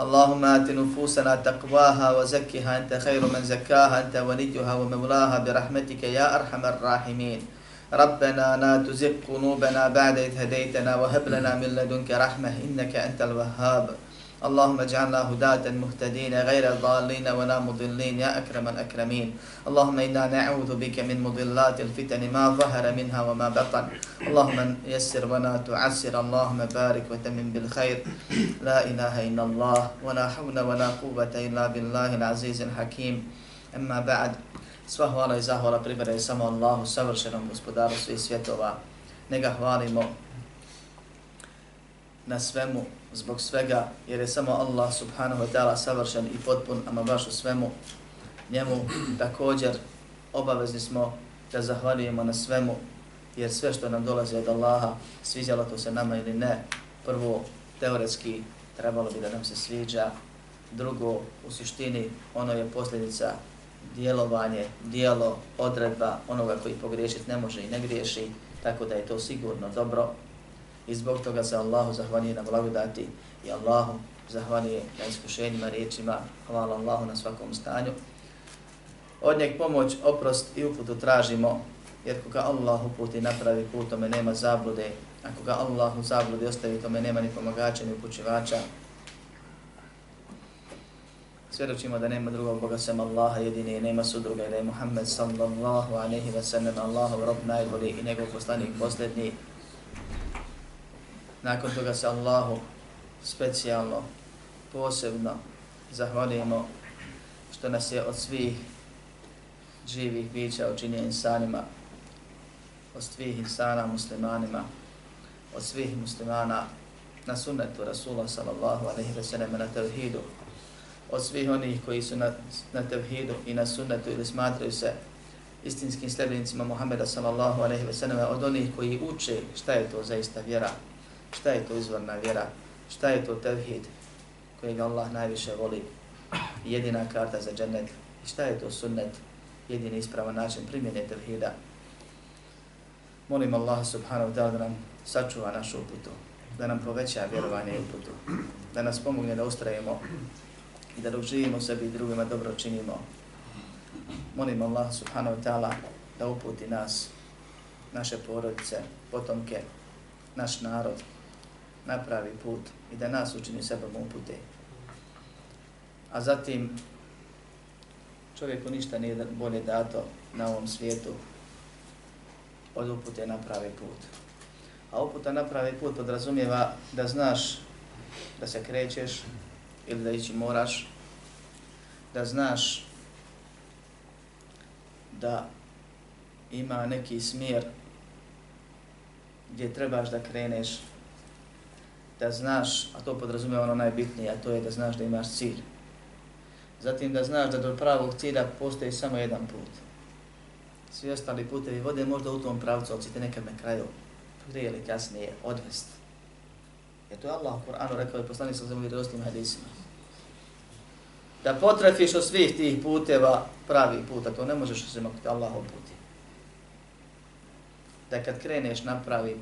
اللهم آت نفوسنا تقواها وزكها أنت خير من زكاها أنت وليها ومولاها برحمتك يا أرحم الراحمين. ربنا لا تزغ قلوبنا بعد إذ هديتنا وهب لنا من لدنك رحمة إنك أنت الوهاب. اللهم اجعلنا هداة مهتدين غير ضالين ولا مضلين يا أكرم الأكرمين. اللهم إنا نعوذ بك من مضلات الفتن ما ظهر منها وما بطن. اللهم يسر ولا تعسر. اللهم بارك وتمن بالخير. لا إله إلا الله ولا حول ولا قوة إلا بالله العزيز الحكيم. أما بعد Sva hvala i zahvala pripada samo Allahu, savršenom gospodaru svih svjetova. Nega hvalimo na svemu, zbog svega, jer je samo Allah subhanahu wa ta'ala savršen i potpun, ama baš u svemu. Njemu također obavezni smo da zahvaljujemo na svemu, jer sve što nam dolazi od Allaha, sviđalo to se nama ili ne, prvo, teoretski, trebalo bi da nam se sviđa, drugo, u suštini, ono je posljedica djelovanje, dijelo, odredba onoga koji pogriješit ne može i ne griješi, tako da je to sigurno dobro, i zbog toga se Allahu zahvalije na blagodati i Allahu zahvalije na iskušenjima riječima. Hvala Allahu na svakom stanju. Od njeg pomoć, oprost i uputu tražimo, jer koga Allah uputi napravi put, tome nema zablude, a koga Allah u zabludi ostavi, tome nema ni pomagača, ni upućivača. Svjedočimo da nema drugog Boga sem Allaha jedini i nema sudruga i da je Muhammed sallallahu alaihi wa sallam Allahu rob najbolji i njegov poslanik posljednji Nakon toga se Allahu specijalno, posebno zahvalimo što nas je od svih živih bića učinio insanima, od svih insana muslimanima, od svih muslimana na sunnetu Rasula sallallahu alaihi wa sallam na tevhidu, od svih onih koji su na, na tevhidu i na sunnetu ili smatraju se istinskim sljedbenicima Muhammeda sallallahu alaihi wa sallam, od onih koji uče šta je to zaista vjera, šta je to izvorna vjera, šta je to tevhid? Kojeg Allah najviše voli, jedina karta za džennet, i šta je to sunnet, jedini ispravan način primjene tevhida. Molim Allah subhanahu wa ta'ala da nam sačuva našu uputu, da nam poveća vjerovanje i uputu, da nas pomogne da ustrajemo i da dok živimo sebi i drugima dobro činimo. Molim Allah subhanahu wa ta'ala da uputi nas, naše porodice, potomke, naš narod, na pravi put i da nas učini sebom upute. A zatim, čovjeku ništa nije bolje dato na ovom svijetu od upute na pravi put. A uputa na pravi put podrazumijeva da znaš da se krećeš ili da ići moraš, da znaš da ima neki smjer gdje trebaš da kreneš da znaš, a to podrazumije ono najbitnije, a to je da znaš da imaš cilj. Zatim da znaš da do pravog cilja postoji samo jedan put. Svi ostali putevi vode možda u tom pravcu, ali ćete nekad na kraju, prije ili kasnije, odvest. Jer to je Allah u Kur'anu rekao i poslanik sa zemlji dostim hadisima. Da potrefiš od svih tih puteva pravi put, a to ne možeš osim ako te Allah uputi. Da kad kreneš na pravi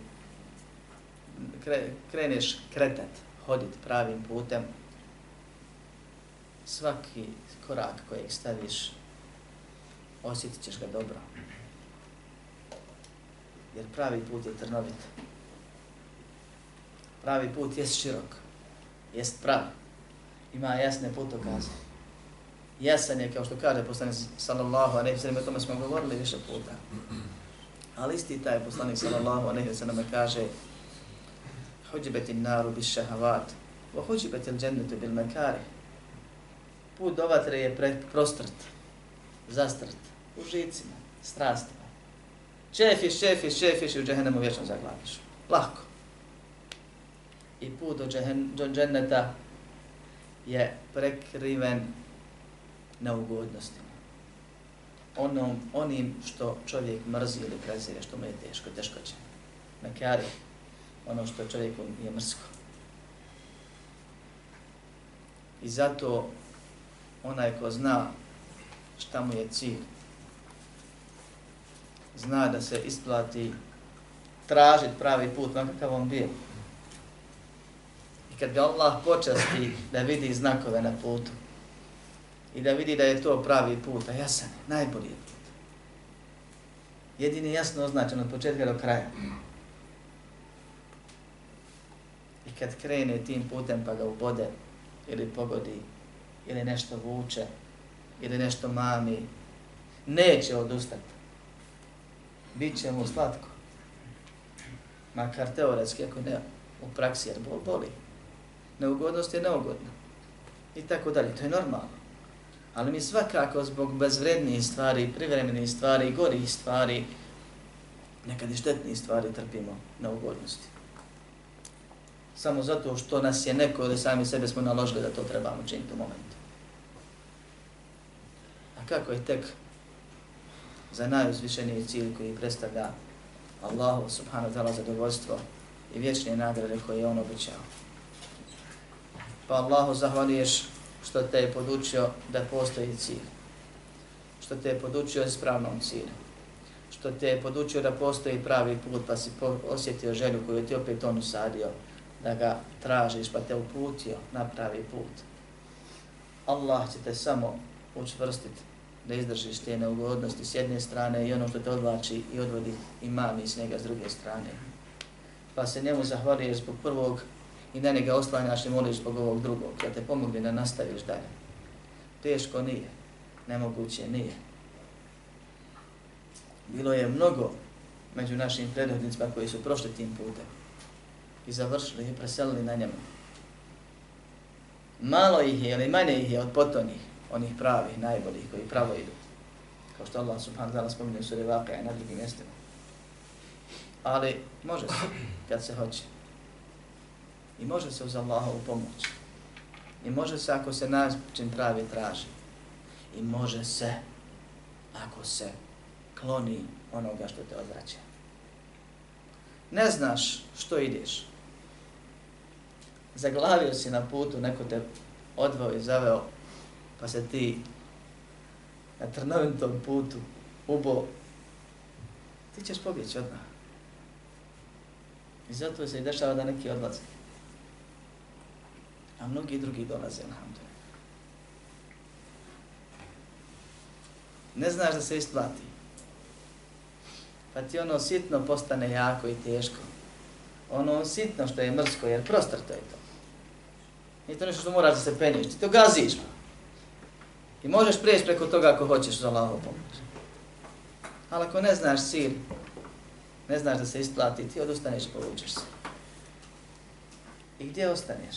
kreneš kretat, hodit pravim putem, svaki korak kojeg staviš, osjetit ćeš ga dobro. Jer pravi put je trnovit. Pravi put je širok, jest prav, ima jasne putokaze. Jasan je, kao što kaže poslanik sallallahu a ne o tome smo govorili više puta. Ali isti taj poslanik sallallahu a ne kaže huđibeti naru bis šahavat, wa huđibeti džennetu bil mekare. Put do vatre je pre, prostrt, zastrt, u žicima, strastima. Čefiš, čefiš, čefiš i u džehennemu vječno zaglaviš. Lako. I put do, džehen, do dženneta je prekriven neugodnostima. Onom, onim što čovjek mrzi ili prezire, što mu je teško, teško će. Mekari, ono što čovjeku je mrsko. I zato onaj ko zna šta mu je cilj, zna da se isplati tražiti pravi put, na kakav on bio. I kad ga Allah počasti da vidi znakove na putu i da vidi da je to pravi put, a jasan je, najbolji put. Jedini jasno označen od početka do kraja. I kad krene tim putem pa ga ubode ili pogodi ili nešto vuče ili nešto mami, neće odustati. Biće mu slatko makar teoretski, ako ne u praksi, jer bol boli. Neugodnost je neugodna. I tako dalje, to je normalno. Ali mi svakako zbog bezvrednijih stvari, privremenih stvari, gorih stvari, nekad i štetnijih stvari trpimo neugodnosti. Samo zato što nas je neko ili sami sebe smo naložili da to trebamo činiti u momentu. A kako je tek za najuzvišeniji cilj koji predstavlja Allahu subhanahu wa ta'ala zadovoljstvo i vječne nagrade koje je on običao. Pa Allahu zahvaliješ što te je podučio da postoji cilj. Što te je podučio ispravnom cilju. Što te je podučio da postoji pravi put pa si osjetio želju koju ti opet on usadio da ga tražiš pa te uputio na pravi put. Allah će te samo učvrstiti da izdržiš te neugodnosti s jedne strane i ono što te odlači i odvodi i mami s njega s druge strane. Pa se njemu zahvaliješ zbog prvog i na njega oslanjaš i moliš zbog ovog drugog, da te pomogne da nastaviš dalje. Teško nije, nemoguće nije. Bilo je mnogo među našim predhodnicima koji su prošli tim putem i završili i preselili na njemu. Malo ih je ili manje ih je od potonih, onih pravih, najboljih, koji pravo idu. Kao što Allah subhanahu wa ta'ala spominje u suri Vaqa i na drugim mjestima. Ali može se, kad se hoće. I može se uz Allahovu pomoć. I može se ako se način pravi traži. I može se ako se kloni onoga što te odvraća. Ne znaš što ideš. Zaglavio si na putu, neko te odveo i zaveo pa se ti na trnovitom putu ubo, ti ćeš pobjeći odmah. I zato se i dešava da neki odlaze. A mnogi drugi dolaze, alhamdulillah. Ne znaš da se isplati. Pa ti ono sitno postane jako i teško. Ono sitno što je mrsko, jer prostrto je to. Nije to nešto što moraš da se penješ, ti to gaziš. Pa. I možeš prijeći preko toga ako hoćeš za Allahovu pomoć. Ali ako ne znaš cilj, ne znaš da se isplati, ti odustaneš i povučeš se. I gdje ostaneš?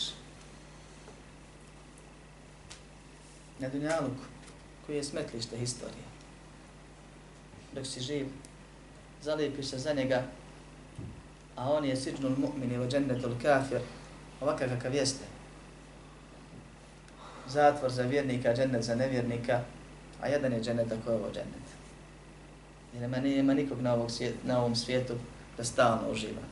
Na Dunjaluku, koji je smetlište historije. Dok si živ, zalijepiš se za njega, a on je siđnul mu'mini u džennetul kafir, ovakav kakav jeste zatvor za vjernika, džennet za nevjernika, a jedan je džennet ako je ovo džennet. Jer nema, nema nikog na, ovog svijet, na ovom svijetu da stalno uživa.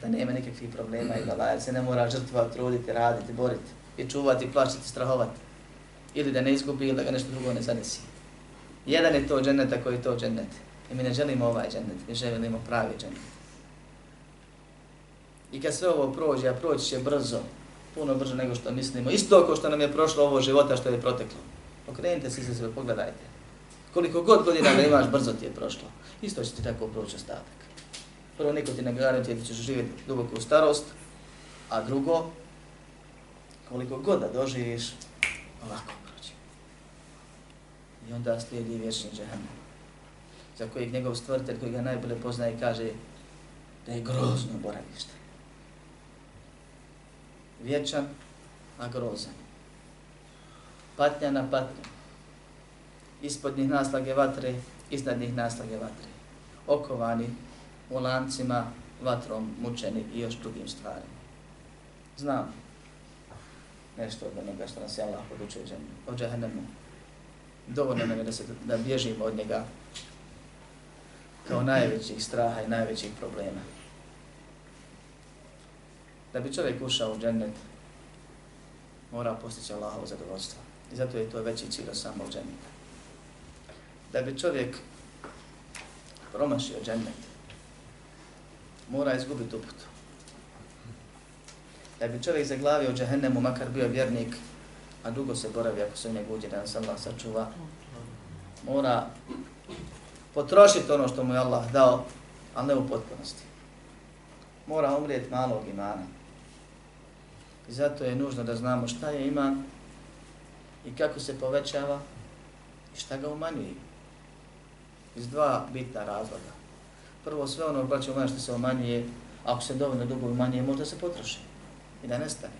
Da nema nikakvih problema i balaja, jer se ne mora žrtvati, truditi, raditi, boriti i čuvati, plaćati, strahovati. Ili da ne izgubi ili da ga nešto drugo ne zanesi. Jedan je to džennet ako je to džennet. I mi ne želimo ovaj džennet, mi želimo pravi džennet. I kad sve ovo prođe, a proći će brzo, puno brže nego što mislimo. Isto kao što nam je prošlo ovo života što je proteklo. Okrenite se za sebe, pogledajte. Koliko god godina da imaš, brzo ti je prošlo. Isto će ti tako proći ostatak. Prvo, niko ti ne garantuje da ćeš živjeti duboko u starost, a drugo, koliko god da doživiš, lako proći. I onda slijedi vječni džehennem, za kojeg njegov stvrtelj, koji ga najbolje poznaje, kaže da je grozno boravište vječan, a grozan. Patnja na patnju. Ispod njih naslage vatre, iznad njih naslage vatre. Okovani u lancima, vatrom mučeni i još drugim stvarima. Znam. nešto od onoga što nas je Allah podučio o džahennemu. Dovoljno nam je da, se, da bježimo od njega kao najvećih straha i najvećih problema. Da bi čovjek ušao u džennet, mora postići Allahovo zadovoljstvo. I zato je to veći cilj od samog dženneta. Da bi čovjek promašio džennet, mora izgubiti uputu. Da bi čovjek zaglavio džehennemu, makar bio vjernik, a dugo se boravi ako se u njegu uđe, da nas Allah sačuva, mora potrošiti ono što mu je Allah dao, ali ne u potpunosti. Mora umrijeti malog imana. I zato je nužno da znamo šta je iman i kako se povećava i šta ga umanjuje. Iz dva bitna razloga. Prvo, sve ono braćo moja što se umanjuje, ako se dovoljno dugo umanjuje, možda se potroši i da nestane.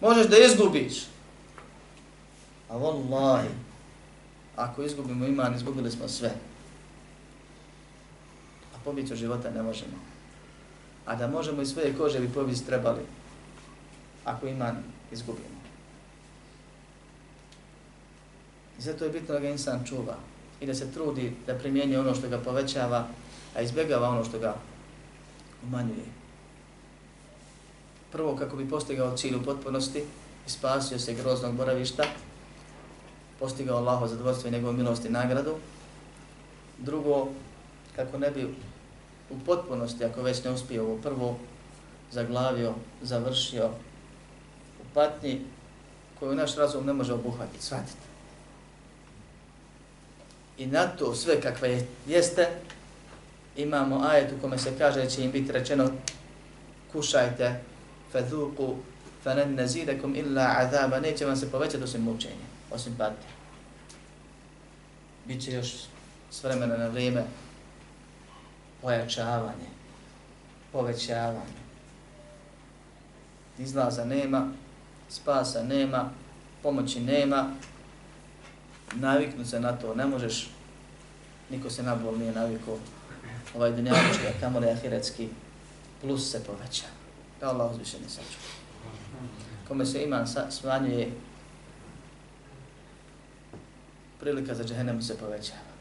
Možeš da izgubiš. A vallahi, ako izgubimo iman, izgubili smo sve. A pobiti od života ne možemo. A da možemo i svoje kože bi pobiti trebali, ako iman izgubimo. I zato je bitno da ga insan čuva i da se trudi da primjenje ono što ga povećava, a izbjegava ono što ga umanjuje. Prvo, kako bi postigao cilj u potpunosti i spasio se groznog boravišta, postigao Allaho zadovoljstvo i njegovu milost i nagradu. Drugo, kako ne bi u potpunosti, ako već ne uspio ovo prvo, zaglavio, završio patnji koju naš razum ne može obuhvatiti, shvatiti. I na to sve kakve je, jeste, imamo ajet u kome se kaže da će im biti rečeno kušajte, fadhuku, fanen nazidakum illa azaba, neće vam se povećati osim mučenja, osim patnje. Biće još s vremena na vrijeme pojačavanje, povećavanje. Izlaza nema, spasa nema, pomoći nema, naviknu se na to, ne možeš, niko se na bol nije navikao, ovaj dunjavički, a kamoli ahiretski, plus se poveća. Da Allah uzviše ne saču. Kome se iman smanjuje, prilika za džahennem se povećava.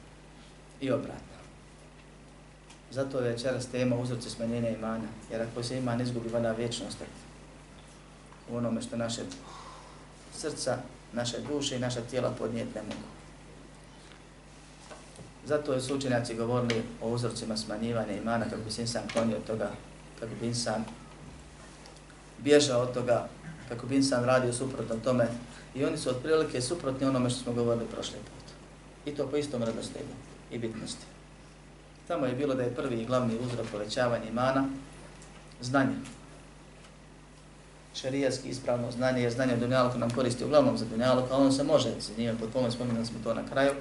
I obratno. Zato je večeras tema uzroci smanjenja imana, jer ako se iman izgubi, vada vječnost u onome što naše srca naše duše i naša tijela podnijeti ne mogu. Zato su učenjaci govorili o uzorcima smanjivanja imana kako bi se insan klonio od toga, kako bi insan bježao od toga, kako bi insan radio suprotno tome. I oni su otprilike suprotni onome što smo govorili prošli put. I to po istom redoslijedu i bitnosti. Tamo je bilo da je prvi i glavni uzrok povećavanja imana znanje šarijatski ispravno znanje, jer znanje o dunjaluku nam koristi uglavnom za dunjaluk, a ono se može s njime pod pomoć, spominali smo to na kraju.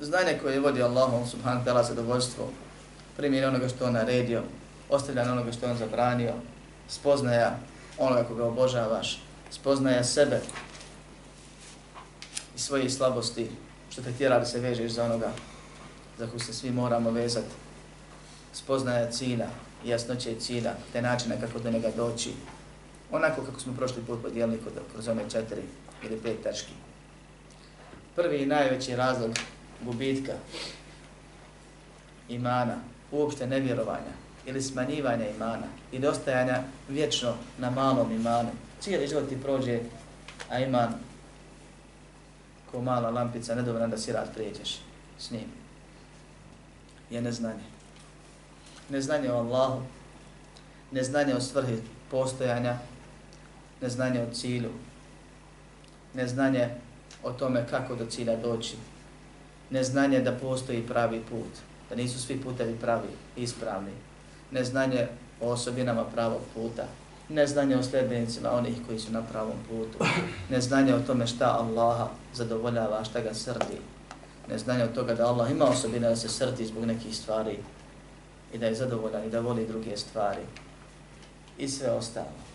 Znanje koje vodi Allahom subhanahu ta'ala zadovoljstvo, primjer onoga što on naredio, ostavljanje onoga što on zabranio, spoznaja onoga koga obožavaš, spoznaja sebe i svoje slabosti, što te tjera da se vežeš za onoga za koju se svi moramo vezati, spoznaja cina, jasnoće cilja, te načina kako do njega doći, onako kako smo prošli put podijelili kroz ome četiri ili pet tački. Prvi i najveći razlog gubitka imana, uopšte nevjerovanja ili smanjivanja imana i dostajanja vječno na malom imanu. Cijeli život ti prođe, a iman ko mala lampica, nedovoljna da si rad prijeđeš s njim. Je neznanje neznanje o Allahu, neznanje o svrhi postojanja, neznanje o cilju, neznanje o tome kako do cilja doći, neznanje da postoji pravi put, da nisu svi putevi pravi, ispravni, neznanje o osobinama pravog puta, neznanje o sljedbenicima onih koji su na pravom putu, neznanje o tome šta Allaha zadovoljava, šta ga srdi, neznanje o toga da Allah ima osobine da se srdi zbog nekih stvari, i da je zadovoljan i da voli druge stvari i sve ostalo.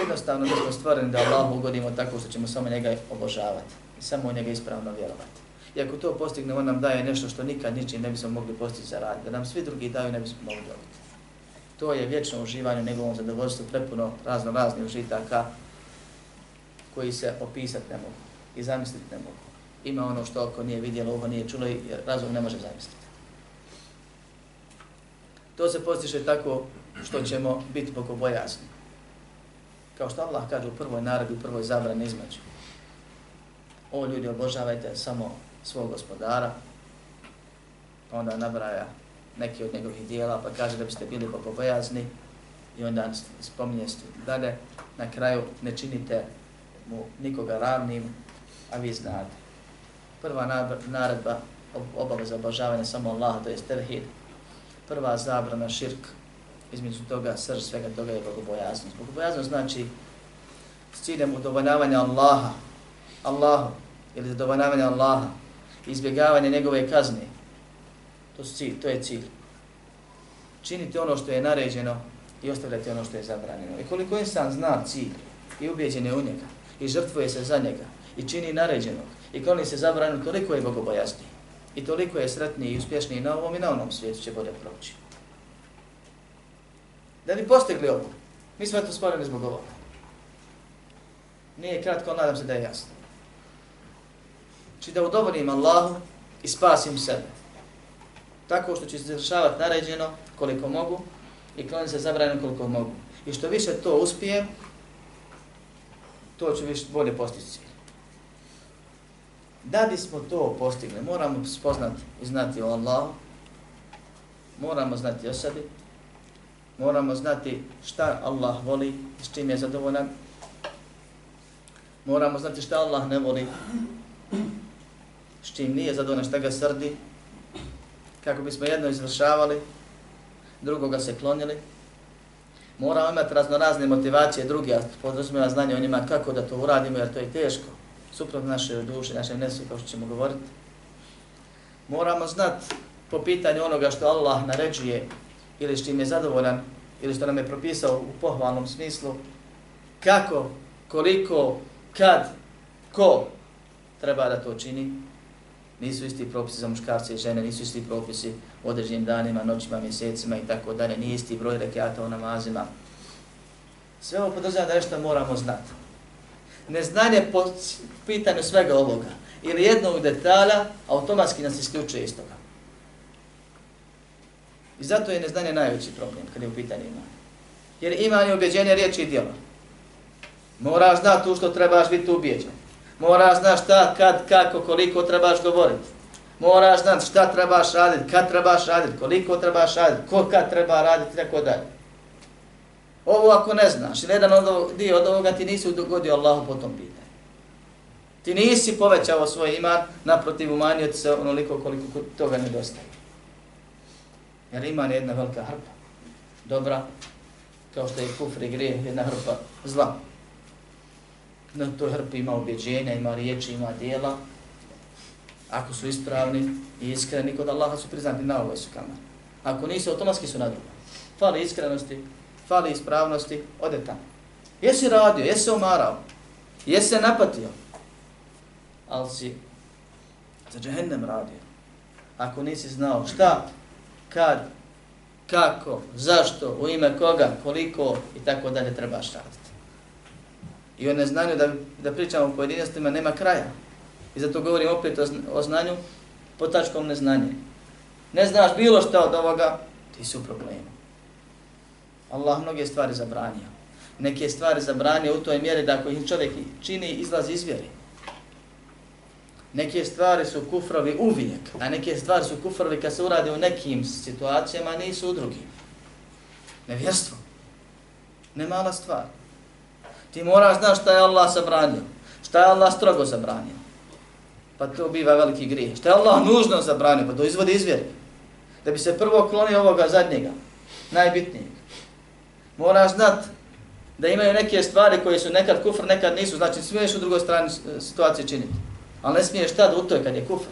Jednostavno mi smo stvoreni da Allah ugodimo tako što ćemo samo njega obožavati i samo u njega ispravno vjerovati. I ako to postigne, on nam daje nešto što nikad ničim ne bismo mogli postići za rad, da nam svi drugi daju ne bismo mogli dobiti. to je vječno uživanje u njegovom zadovoljstvu, prepuno razno raznih užitaka koji se opisati ne mogu i zamisliti ne mogu. Ima ono što oko nije vidjelo, ovo nije čulo i razum ne može zamisliti. To se postiše tako što ćemo biti bogobojazni. Kao što Allah kaže u prvoj naredbi, u prvoj zabrani između. O ljudi, obožavajte samo svog gospodara, onda nabraja neki od njegovih dijela, pa kaže da biste bili bogobojazni i onda spominje dalje, na kraju ne činite mu nikoga ravnim, a vi znate. Prva naredba obaveza obožavanja samo Allaha, to je tevhid. Prva zabrana širk, između toga srž svega toga je bogobojaznost. Bogobojaznost znači s ciljem udovoljavanja Allaha, Allahu, ili zadovoljavanja Allaha, izbjegavanje njegove kazne. To, su cilj, to je cilj. Činite ono što je naređeno i ostavljate ono što je zabranjeno. I koliko insan zna cilj i ubjeđen je u njega i žrtvuje se za njega i čini naređenog i kloni se zabranjeno, toliko je bogobojasniji. I toliko je sretniji i uspješniji na ovom i na onom svijetu će bolje proći. Da bi postigli ovo, mi smo to stvorili zbog ovoga. Nije kratko, nadam se da je jasno. Či da udovolim Allahu i spasim sebe. Tako što ću se završavati naređeno koliko mogu i klonim se zabranjeno koliko mogu. I što više to uspijem, to ću više bolje postići Da bismo to postigli, moramo spoznati i znati o Allahu, moramo znati o sebi, moramo znati šta Allah voli, s čim je zadovoljan, moramo znati šta Allah ne voli, s čim nije zadovoljan, šta ga srdi, kako bismo jedno izvršavali, drugoga se klonili. Moramo imati raznorazne motivacije drugi, a podrazumijeva znanje o njima kako da to uradimo, jer to je teško, suprot naše duše, našem nesu, kao što ćemo govoriti. Moramo znati po pitanju onoga što Allah naređuje ili s čim je zadovoljan ili što nam je propisao u pohvalnom smislu, kako, koliko, kad, ko treba da to čini, nisu isti propisi za muškarce i žene, nisu isti propisi u određenim danima, noćima, mjesecima i tako dalje, nije isti broj rekiata u namazima. Sve ovo podrazumijeva da nešto moramo znati. Neznanje po pitanju svega ovoga ili jednog detalja automatski nas isključuje iz toga. I zato je neznanje najveći problem kad je u pitanju imanja. Jer imanje objeđenje riječi i djela. Moraš znati tu što trebaš biti ubijeđen. Moraš znati šta, kad, kako, koliko trebaš govoriti. Moraš znati šta trebaš raditi, kad trebaš raditi, koliko trebaš raditi, ko kad treba raditi, tako dalje. Ovo ako ne znaš, ili jedan od dio od ovoga ti nisi udogodio Allahu po tom pitanju. Ti nisi povećao svoj iman, naprotiv umanio ti se onoliko koliko toga nedostaje. Jer iman je jedna velika hrpa. Dobra, kao što je kufr i grije, jedna hrpa zla na toj hrpi ima objeđenja, ima riječi, ima dijela. Ako su ispravni i iskreni kod Allaha su priznati na ovoj su kamer. Ako nisu, automatski su na drugom. Fali iskrenosti, fali ispravnosti, ode tamo. Jesi radio, jesi umarao, jesi se napatio, ali si za džehennem radio. Ako nisi znao šta, kad, kako, zašto, u ime koga, koliko i tako dalje trebaš raditi. I o neznanju, da, da pričamo o pojedinostima, nema kraja. I zato govorim opet o, o znanju po tačkom neznanje. Ne znaš bilo šta od ovoga, ti si u problemu. Allah mnoge stvari zabranio. Neke stvari zabranio u toj mjeri da ako ih čovjek čini, izlazi iz vjeri. Neke stvari su kufrovi uvijek, a neke stvari su kufrovi kad se uradi u nekim situacijama, nisu u drugim. Nevjerstvo. Nemala stvar. Ti moraš znaš šta je Allah zabranio. Šta je Allah strogo zabranio. Pa to biva veliki grijeh. Šta je Allah nužno zabranio? Pa to izvodi izvjeri. Da bi se prvo klonio ovoga zadnjega. Najbitnijeg. Moraš znat da imaju neke stvari koje su nekad kufr, nekad nisu. Znači smiješ u drugoj strani e, situacije činiti. Ali ne smiješ tad u toj kad je kufr.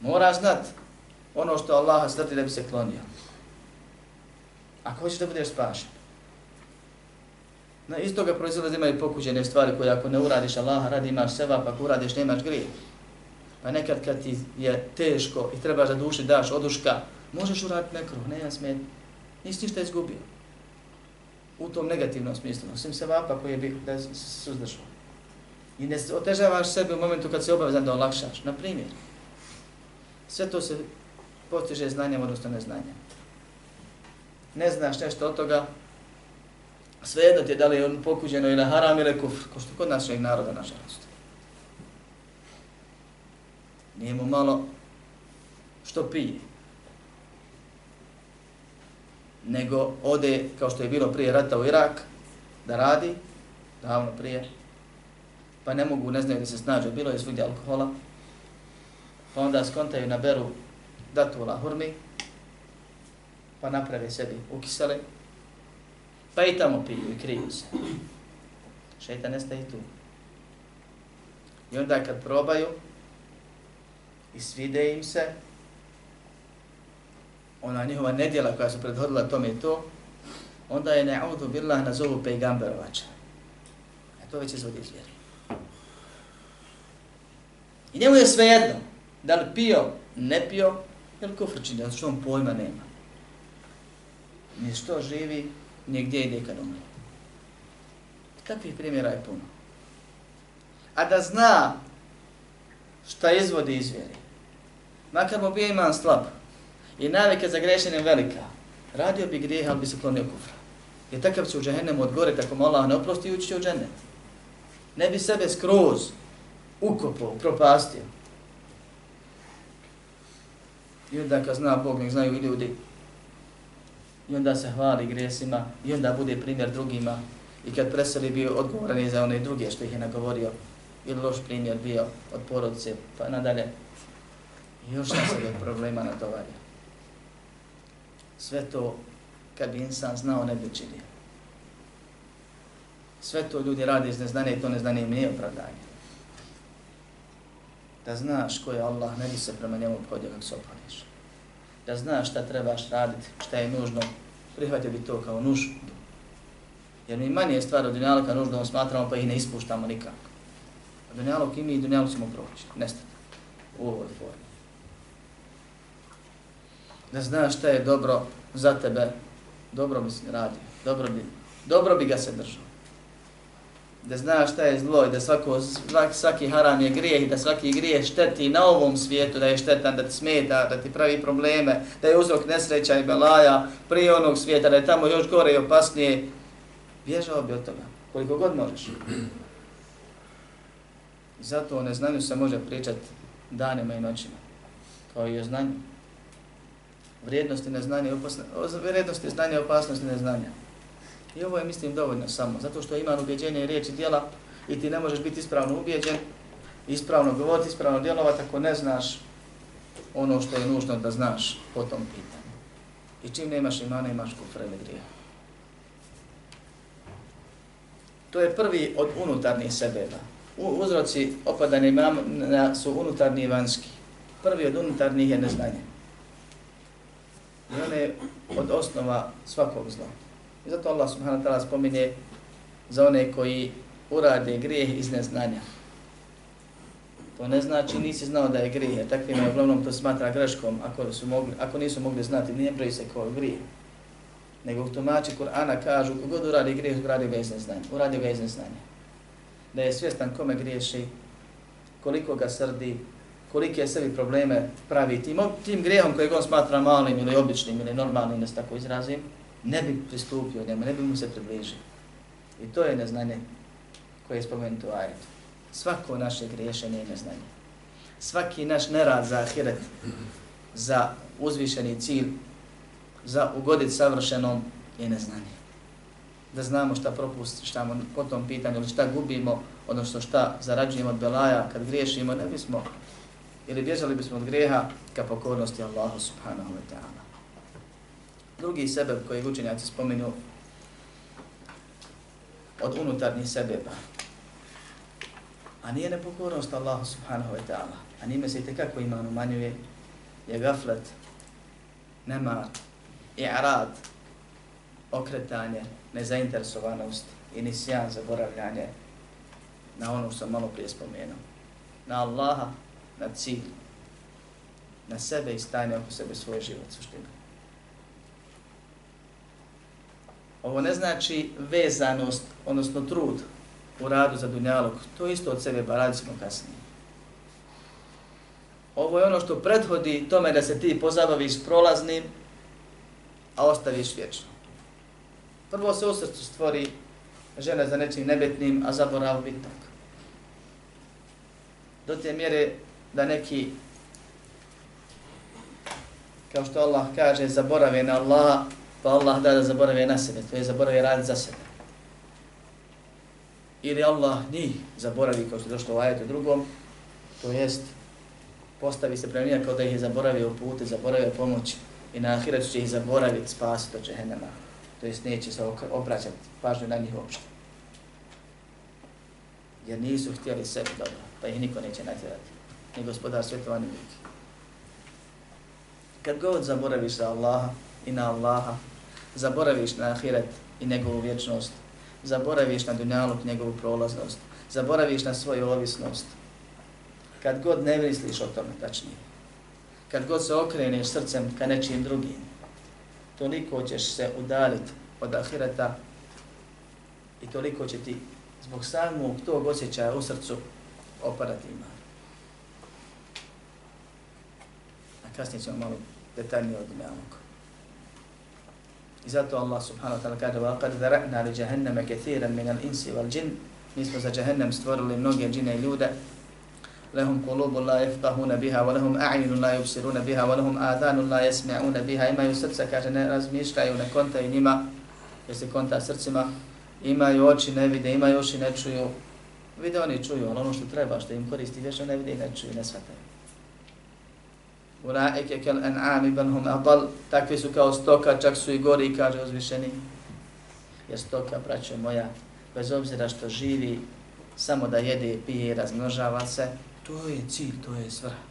Moraš znat ono što Allah srti da bi se klonio. Ako hoćeš da budeš spašen. Na isto ga proizlaze imaju pokuđene stvari koje ako ne uradiš Allah radi imaš seba, pa ako uradiš nemaš grije. Pa nekad kad ti je teško i trebaš da duši daš oduška, Možeš uraditi nekro, ne ja smet. Nisi ništa izgubio. U tom negativnom smislu. Osim se vapa koji je bio da se suzdržao. I ne otežavaš sebe u momentu kad se obavezan da olakšaš. Na primjer, sve to se postiže znanjem, odnosno neznanjem. Ne znaš nešto od toga, svejedno ti je da li je on pokuđeno ili haram ili kufr, ko što kod našeg naroda, nažalost. Nije mu malo što pije, nego ode, kao što je bilo prije rata u Irak, da radi, davno prije, pa ne mogu, ne znaju da se snađu, bilo je svugdje alkohola, pa onda skontaju na beru datula hurmi, pa naprave sebi ukisele, pa i tamo piju i kriju se. Šeitan nestaje tu. I onda kad probaju i svide im se, ona njihova nedjela koja su prethodila tome i to, onda je na'udhu billah nazovu pejgamberovača. A e, to već izvodi iz vjeri. I njemu je sve jedno, da li pio, ne pio, ili kufr čini, zato što on pojma nema. Ni što živi, ni gdje ide kad umre. Takvih primjera je puno. A da zna šta izvodi iz vjeri, makar mu bio iman slab i navika za grešenjem velika, radio bi grijeha, ali bi se klonio kufra. Jer takav će u džahennemu odgore, tako mu Allah ne oprosti, ući će u džennet. Ne bi sebe skroz ukopao, propastio. I onda kad zna Bog, nek znaju i ljudi, i onda se hvali grijesima, i onda bude primjer drugima, i kad preseli bio odgovoran za one druge što ih je nagovorio, ili loš primjer bio od porodice, pa nadalje, i još se sebe problema natovario. Sve to, kad bi insan znao, ne bi učinio. Sve to ljudi rade iz neznanja i to neznanje im nije opravdanje da znaš ko je Allah, ne bi se prema njemu obhodio kako se obhodiš. Da znaš šta trebaš raditi, šta je nužno, prihvatio bi to kao nužno. Jer mi manje stvari od dunjalka nužno smatramo pa ih ne ispuštamo nikako. A dunjalog i mi i dunjalog ćemo proći, nestati u ovoj formi. Da znaš šta je dobro za tebe, dobro bi se radio, dobro bi, dobro bi ga se držao da znaš šta je zlo i da svako, svaki haram je grijeh i da svaki grijeh šteti na ovom svijetu, da je štetan, da ti smeta, da ti pravi probleme, da je uzrok nesreća i belaja prije onog svijeta, da je tamo još gore i opasnije, bježao bi od toga, koliko god možeš. I zato o neznanju se može pričati danima i noćima, kao i o znanju. Vrijednosti neznanja i vrijednosti znanja i opasnosti neznanja. I ovo je, mislim, dovoljno samo, zato što ima ubjeđenje i riječi djela i ti ne možeš biti ispravno ubjeđen, ispravno govoriti, ispravno djelovati ako ne znaš ono što je nužno da znaš po tom pitanju. I čim nemaš imana, imaš kufra ili grija. To je prvi od unutarnjih sebeba. Uzroci opadanja imana su unutarnji i vanjski. Prvi od unutarnjih je neznanje. I ona je od osnova svakog zla. I zato Allah subhanahu wa ta'ala spominje za one koji urade grijeh iz neznanja. To ne znači nisi znao da je grijeh, takvima je uglavnom to smatra greškom ako, su mogli, ako nisu mogli znati, nije pravi se kao grijeh. Nego u tumači Kur'ana kažu kogod uradi grijeh, uradi ga iz neznanja. Uradi ga iz neznanja. Da je svjestan kome griješi, koliko ga srdi, kolike je sebi probleme pravi tim, tim grehom kojeg on smatra malim ili običnim ili normalnim, da se tako izrazim, ne bi pristupio njemu, ne bi mu se približio. I to je neznanje koje je spomenuto u ajetu. Svako naše griješenje je neznanje. Svaki naš nerad za ahiret, za uzvišeni cilj, za ugodit savršenom je neznanje. Da znamo šta propuštamo po tom pitanju šta gubimo, odnosno šta zarađujemo od belaja kad griješimo, ne bismo ili bježali bismo od grijeha ka pokornosti Allahu subhanahu wa ta'ala. Drugi sebeb koji učenjaci spominu od unutarnjih sebeba. A nije nepokornost Allahu subhanahu wa ta'ala. A nime se i tekako iman umanjuje je gaflet, nemar, i'rad, okretanje, nezainteresovanost i nisjan zaboravljanje na ono što sam malo prije spomenuo. Na Allaha, na cilj. na sebe i stane oko sebe svoj život suštine. Ovo ne znači vezanost, odnosno trud u radu za dunjalog. To isto od sebe, pa radit ćemo kasnije. Ovo je ono što prethodi tome da se ti pozabaviš prolaznim, a ostaviš vječno. Prvo se u srcu stvori žena za nečim nebetnim, a zaborav bitnog. Do te mjere da neki, kao što Allah kaže, zaborave na Allah, pa Allah da da zaborave na sebe, to je zaborave radi za sebe. Ili Allah njih zaboravi, kao što je došlo u ajetu drugom, to jest postavi se prema njima kao da ih je zaboravio pute, zaboravio pomoć i na ahiretu će ih zaboraviti, spasiti od džehennema. To jest neće se obraćati pažnju na njih uopšte. Jer nisu htjeli sebi dobro, pa ih niko neće natjerati. Ni gospodar svjetova, ni. Kad god zaboraviš za Allaha i na Allaha, zaboraviš na ahiret i njegovu vječnost, zaboraviš na dunjaluk njegovu prolaznost, zaboraviš na svoju ovisnost, kad god ne misliš o tome, tačnije, kad god se okreneš srcem ka nečim drugim, toliko ćeš se udaliti od ahireta i toliko će ti zbog samog tog osjećaja u srcu opadati iman. A kasnije ćemo malo detaljnije od dunjalog. I zato Allah subhanahu wa ta'ala kaže وَقَدْ ذَرَعْنَا لِجَهَنَّمَ كَثِيرًا مِنَ الْإِنْسِ وَالْجِنِ Mi smo za Jahannam stvorili mnoge džine i ljude. لهم قلوب لا يفقهون بها ولهم أعين لا يبصرون بها ولهم آذان لا يسمعون بها إما يسرca kaže ne razmišljaju ne kontaju njima jer se konta srcima imaju oči ne vide imaju uši ne čuju vide oni čuju ono što treba što im koristi vječno ne vide i ne čuju ne shvataju Ulaike kel en'ami bal hum adal. Takvi su kao stoka, čak su i gori, kaže uzvišeni. Jer stoka, braćo moja, bez obzira što živi, samo da jede, pije i razmnožava se, to je cilj, to je svrha.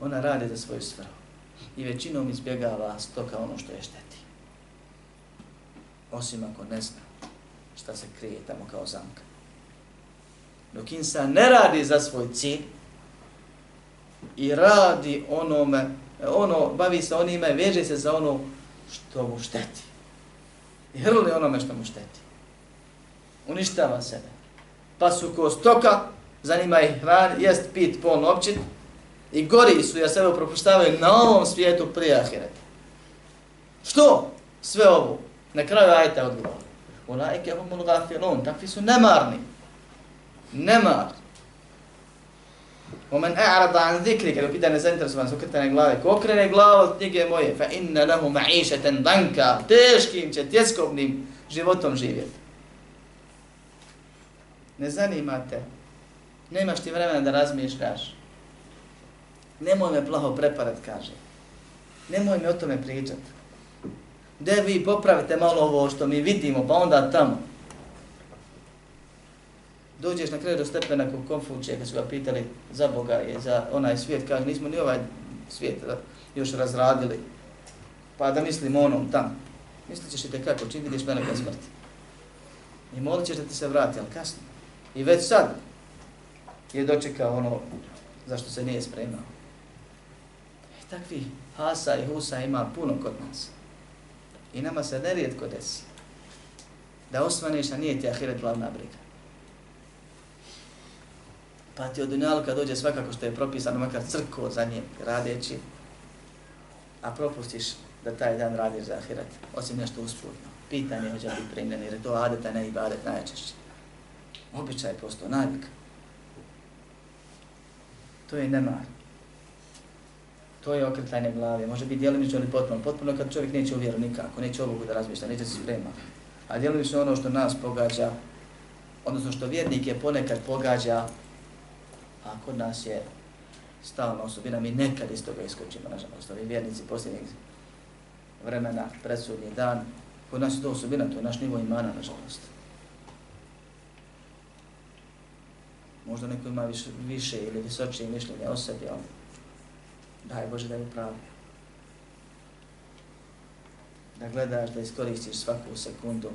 Ona radi za svoju svrhu. I većinom izbjegava stoka ono što je šteti. Osim ako ne zna šta se krije tamo kao zamka. Dok insan ne radi za svoj cilj, i radi onome, ono, bavi se onime, veže se za ono što mu šteti. I hrli onome što mu šteti. Uništava sebe. Pa su ko stoka, zanima ih hran, jest, pit, pon, općit, i gori su, ja sebe propuštavaju na ovom svijetu prije ahireta. Što? Sve ovo. Na kraju ajta odgovor. Ulaike humul gafilun, takvi su nemarni. Nemarni. ومن أعرض عن ذكرك لو pitanje zainteresovan su krtane glave, ko okrene glavu od knjige moje, fa inna lahu ma'išeten danka, teškim će, tjeskobnim životom živjeti. Ne zanimate, nemaš ti vremena da razmišljaš. Nemoj me plaho preparat, kaže. Nemoj mi o tome pričat. Gde vi popravite malo ovo što mi vidimo, pa onda tamo dođeš na kraju do stepena kod Konfučija, kad su ga pitali za Boga i za onaj svijet, kaže, nismo ni ovaj svijet eh, još razradili, pa da mislimo onom tam. Mislit ćeš i tekako, čim vidiš meleka smrti. I molit ćeš da ti se vrati, ali kasno. I već sad je dočekao ono zašto se nije spremao. I takvi hasa i husa ima puno kod nas. I nama se nerijetko desi da osvaneš, a nije ti ahiret glavna briga pa ti od dunjaluka dođe svakako što je propisano, makar crko za njim radeći, a propustiš da taj dan radiš za ahiret, osim nešto usputno. Pitanje hoće biti primljeni, jer je to adeta, ne i badet najčešće. Običaj posto, navik. To je nemar. To je okretanje glave. Može biti djelimično ili potpuno. Potpuno kad čovjek neće u vjeru nikako, neće ovogu da razmišlja, neće se sprema. A djelimično ono što nas pogađa, odnosno što vjernike ponekad pogađa, A kod nas je stalna osobina, mi nekad iz toga iskočimo, nažalost, ovi vjernici posljednjeg vremena, predsudnji dan, kod nas je to osobina, to je naš nivo imana, nažalost. Možda neko ima više, više ili visočije mišljenje o sebi, ali daj Bože da je pravi. Da gledaš, da iskoristiš svaku sekundu,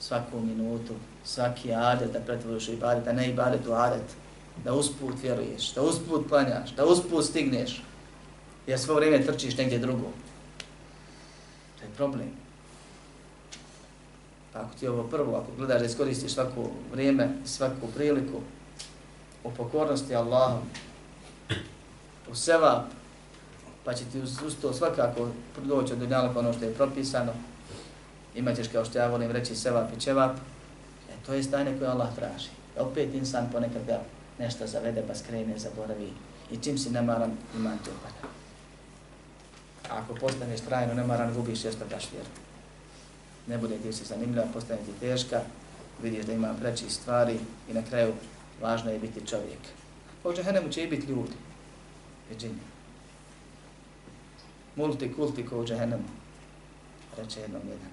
svaku minutu, svaki adet da pretvoriš i ibadet, da ne ibadet u adet da usput vjeruješ, da usput planjaš, da usput stigneš. jer svo vrijeme trčiš negdje drugo. To je problem. Pa ako ti ovo prvo, ako gledaš da iskoristiš svako vrijeme, svaku priliku u pokornosti Allahom, u sevap, pa će ti uz, uz to svakako doći od pa ono što je propisano, imat ćeš kao što ja volim reći sevap i čevap, e, to je stanje koje Allah traži. Opet insan ponekad ga nešto zavede pa skrene, zaboravi i čim si nemaran, iman ti upada. A ako postaneš trajno nemaran, gubiš jesto daš vjeru. Ne bude ti se zanimljiva, postane ti teška, vidiš da ima preći stvari i na kraju važno je biti čovjek. Hoće džahennemu će i biti ljudi, je džinja. Multikulti ko u džahenemu, reče jednom jedan.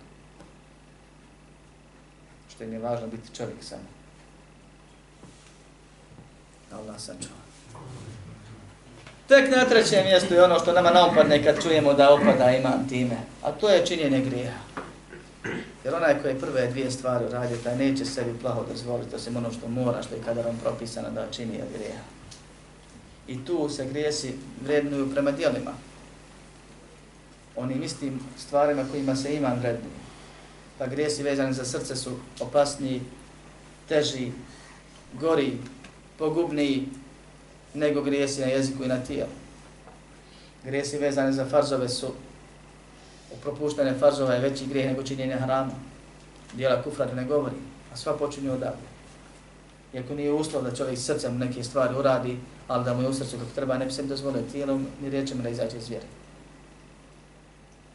Što im je važno biti čovjek samo. Allah sačuva. Tek na trećem mjestu je ono što nama naopadne kad čujemo da opada iman time, a to je činjenje grija. Jer onaj koji prve dvije stvari radi, taj neće sebi plaho dozvoliti, osim ono što mora, što je kada vam propisano da čini od grija. I tu se grijesi vrednuju prema dijelima. Onim istim stvarima kojima se iman vrednuje. Pa grijesi vezani za srce su opasniji, teži, gori, pogubniji nego grijesi na jeziku i na tijelu. Grijesi vezane za farzove su u propuštene farzova je veći grijeh nego činjenje harama. Dijela kufra ne govori, a sva počinju odavde. Iako nije uslov da čovjek srcem neke stvari uradi, ali da mu je u srcu kako treba, ne bi se mi dozvolio tijelom ni riječima da izađe iz vjere.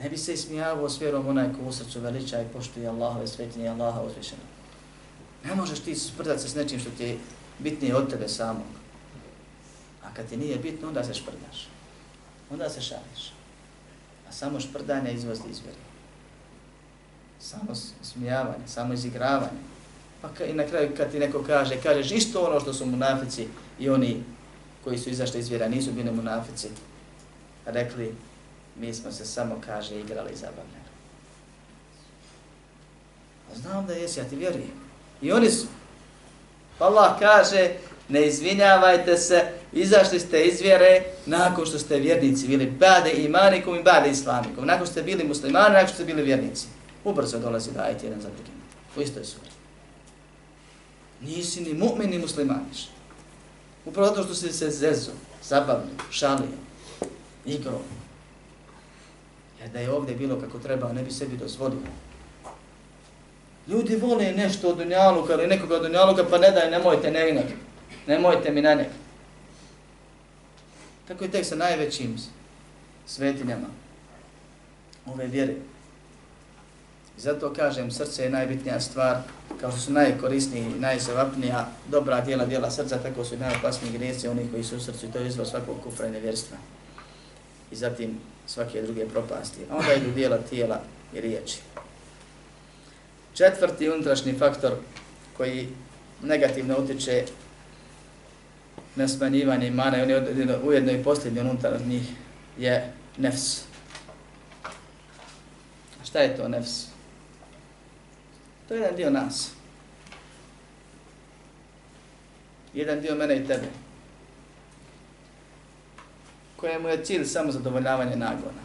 Ne bi se ismijavao s vjerom onaj ko u srcu veliča i poštuje Allahove svetinje i Allaha uzvišeno. Ne možeš ti sprdati se s nečim što ti je bitnije od tebe samog. A kad ti nije bitno, onda se šprdaš. Onda se šališ. A samo šprdanje izvozi izvjeri. Samo smijavanje, samo izigravanje. Pa ka, i na kraju kad ti neko kaže, kažeš isto ono što su munafici i oni koji su izašli iz vjera, nisu bili munafici, rekli, mi smo se samo, kaže, igrali i zabavljali. A znam da jesi, ja ti vjerujem. I oni su. Allah kaže, ne izvinjavajte se, izašli ste iz vjere nakon što ste vjernici bili bade imanikom i bade islamikom. Nakon što ste bili muslimani, nakon što ste bili vjernici. Ubrzo dolazi da ajte jedan za drugim. U istoj suri. Nisi ni mu'min ni muslimaniš. Upravo to što si se zezo, zabavlio, šalio, igro. Jer da je ovdje bilo kako treba, ne bi sebi dozvolio. Ljudi vole nešto od Dunjaluka ili nekoga od Dunjaluka, pa ne daj, nemojte ne. Nemojte mi na nek. Tako je tek sa najvećim svetinjama ove vjere. I zato kažem, srce je najbitnija stvar, kao što su najkorisniji i najsevapnija dobra dijela dijela srca, tako su i najopasniji grijeci, oni koji su u srcu i to je izvor svakog kufra i nevjerstva. I zatim svake druge propasti. A onda idu dijela tijela i riječi. Četvrti unutrašnji faktor koji negativno utiče na smanjivanje imana i on je ujedno i posljednji unutar njih je nefs. Šta je to nefs? To je jedan dio nas. Jedan dio mene i tebe. Kojemu je cilj samo zadovoljavanje nagona.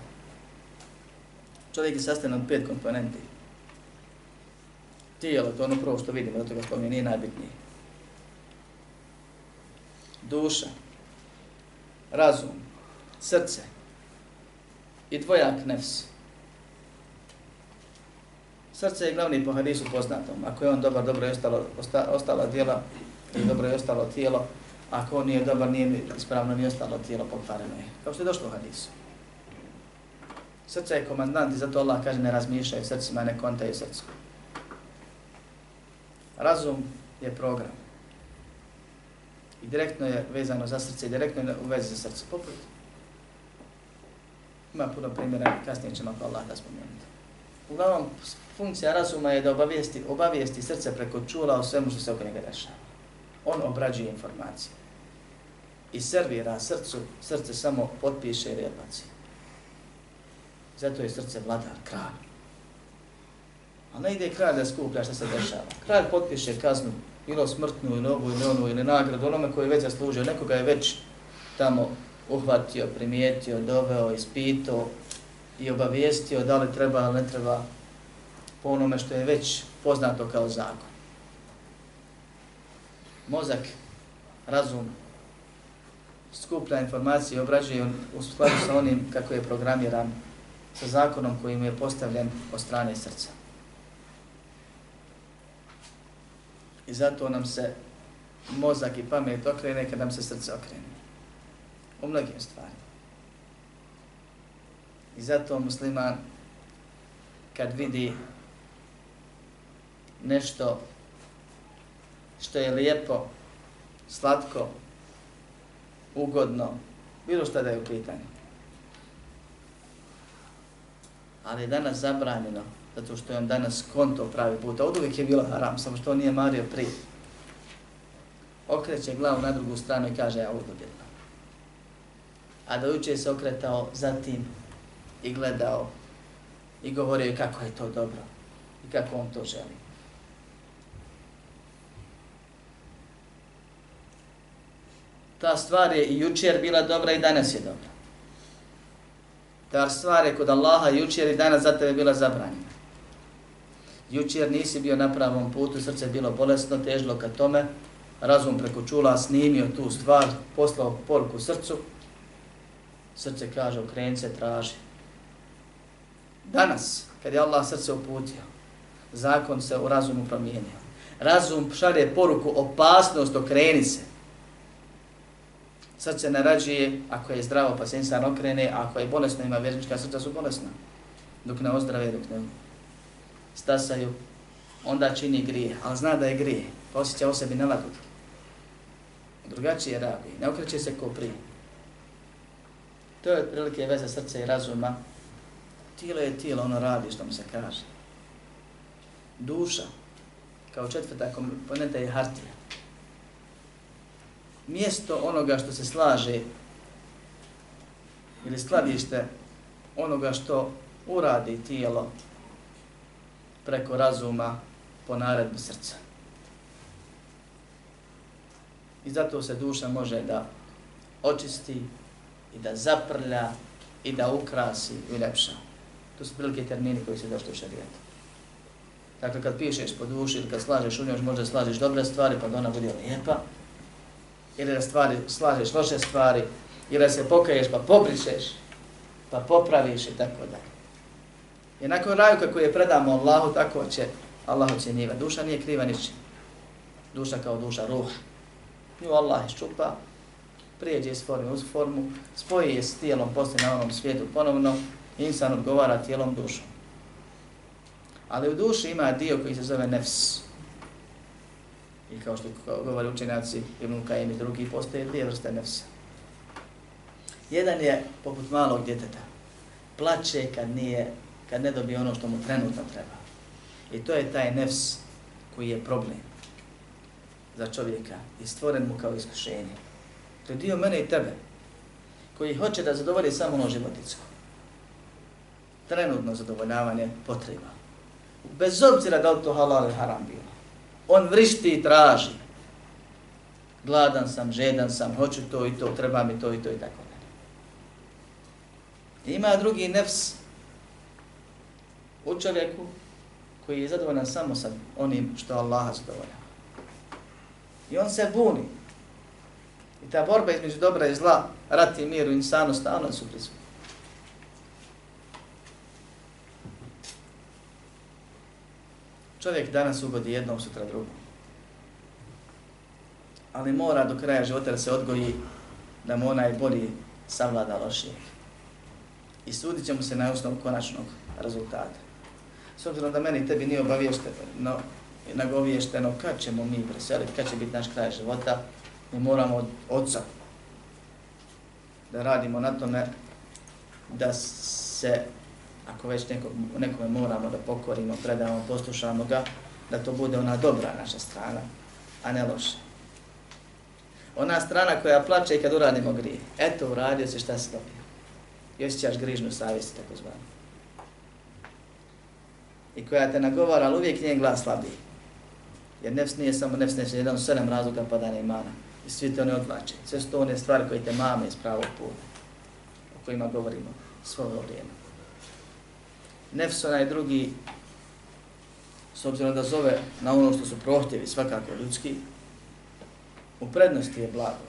Čovjek je sastavljen od pet komponenti tijelo, to je ono prvo što vidimo, zato ga spominje, nije najbitnije. Duša, razum, srce i dvojak nefs. Srce je glavni po hadisu poznatom. Ako je on dobar, dobro je ostalo, osta, ostala tijelo i dobro je ostalo tijelo. Ako on nije dobar, nije ispravno ni ostalo tijelo pokvareno je. Kao što je došlo u hadisu. Srce je komandant i zato Allah kaže ne razmišljaj srcima, ne kontaju srcima. Razum je program. I direktno je vezano za srce i direktno je u vezi za srce. Poput. Ima puno primjera, kasnije ćemo ako Allah da spomenuti. Uglavnom, funkcija razuma je da obavijesti, obavijesti srce preko čula o svemu što se oko njega dešava. On obrađuje informacije. I servira srcu, srce samo potpiše i odbaci. Zato je srce vladar, kralj. A ne ide kralj da skuplja što se dešava. Kralj potpiše kaznu, ili smrtnu, ili ovu, ili onu, ili nagradu, onome koji je već zaslužio, nekoga je već tamo uhvatio, primijetio, doveo, ispitao i obavijestio da li treba ili ne treba po onome što je već poznato kao zakon. Mozak, razum, skuplja informacije i obrađuje u skladu sa onim kako je programiran sa zakonom koji mu je postavljen od strane srca. I zato nam se mozak i pamet okrene kad nam se srce okrene. U mnogim stvarima. I zato musliman kad vidi nešto što je lijepo, slatko, ugodno, bilo što da je u pitanju. Ali je danas zabranjeno, zato što je on danas konto pravi puta. Od uvijek je bilo haram, samo što on nije mario prije. Okreće glavu na drugu stranu i kaže ja ugodno. A da uče se okretao zatim i gledao i govorio kako je to dobro i kako on to želi. ta stvar je i jučer bila dobra i danas je dobra. Ta stvar je kod Allaha jučer i danas za tebe bila zabranjena. Jučer nisi bio na pravom putu, srce je bilo bolesno, težilo ka tome, razum preko čula snimio tu stvar, poslao poruku srcu, srce kaže okrence, se, traži. Danas, kad je Allah srce uputio, zakon se u razumu promijenio. Razum šalje poruku opasnost, okreni se srce narađuje, ako je zdravo pa se insan okrene, a ako je bolesno ima vjernička srca su bolesna. Dok ne ozdrave, dok ne stasaju, onda čini grije, ali zna da je grije, pa osjeća o sebi nelagodu. Drugačije radi, ne okreće se ko prije. To je otprilike veza srca i razuma. Tilo je tilo, ono radi što mu se kaže. Duša, kao četvrta komponenta je hartija mjesto onoga što se slaže ili skladište onoga što uradi tijelo preko razuma po naredbi srca. I zato se duša može da očisti i da zaprlja i da ukrasi i uljepša. To su prilike termini koji se došli u šarijetu. Dakle, kad pišeš po duši ili kad slažeš u njoj, možda slažeš dobre stvari pa da ona bude lijepa, ili da stvari, slažeš loše stvari, ili da se pokaješ pa pobrišeš, pa popraviš i tako dalje. I nakon raju kako je predamo Allahu, tako će Allah ocjenjiva. Duša nije kriva ničim. Duša kao duša, ruh. Nju Allah iščupa, prijeđe iz formu uz formu, spoji je s tijelom poslije na onom svijetu ponovno, insan odgovara tijelom dušom. Ali u duši ima dio koji se zove nefs. I kao što govori učenjaci Ibn Kajim i drugi, postoje dvije vrste nefsa. Jedan je poput malog djeteta. Plače kad, nije, kad ne dobije ono što mu trenutno treba. I to je taj nefs koji je problem za čovjeka i stvoren mu kao iskušenje. To je dio mene i tebe koji hoće da zadovolji samo ono životinsko. Trenutno zadovoljavanje potreba. Bez obzira da li to halal ili haram bilo on vrišti i traži. Gladan sam, žedan sam, hoću to i to, treba mi to i to i tako dalje. Ima drugi nefs u čovjeku koji je zadovoljan samo sa onim što Allaha zadovolja. I on se buni. I ta borba između dobra i zla, rat i mir u insanu, stalno su prisutni. Čovjek danas ugodi jednom, sutra drugom. Ali mora do kraja života da se odgoji da mu onaj bolji savlada lošijeg. I sudit će mu se na osnovu konačnog rezultata. S obzirom da meni tebi nije obaviješteno, nagoviješteno kad ćemo mi preseliti, kad će biti naš kraj života, mi moramo od oca da radimo na tome da se ako već nekog, nekome moramo da pokorimo, predamo, poslušamo ga, da to bude ona dobra naša strana, a ne loša. Ona strana koja plače i kad uradimo grije. Eto, uradio si šta se dobio. I osjećaš grižnu savjest, tako zvanu. I koja te nagovara, ali uvijek njen glas slabiji. Jer nefs nije samo nefs, nefs je jedan od sedam razloga padanja imana. I svi te one odlače. Sve su to one stvari koje te mame iz pravog puta. O kojima govorimo svo ovo vrijeme. Nefs onaj drugi, s obzirom da zove na ono što su prohtjevi svakako ljudski, u prednosti je blago.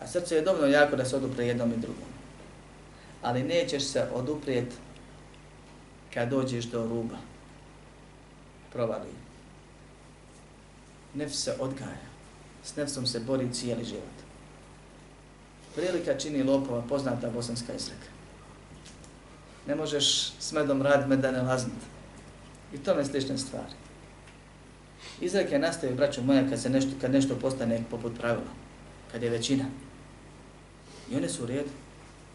A srce je dovoljno jako da se odupre jednom i drugom. Ali nećeš se oduprijet kad dođeš do ruba. Provali. Nefs se odgaja. S nefsom se bori cijeli život. Prilika čini lopova, poznata bosanska izreka. Ne možeš s medom raditi meda ne laznut. I to je slične stvari. Izreke nastaje, braćo moja, kad, se nešto, kad nešto postane poput pravila. Kad je većina. I one su u redu.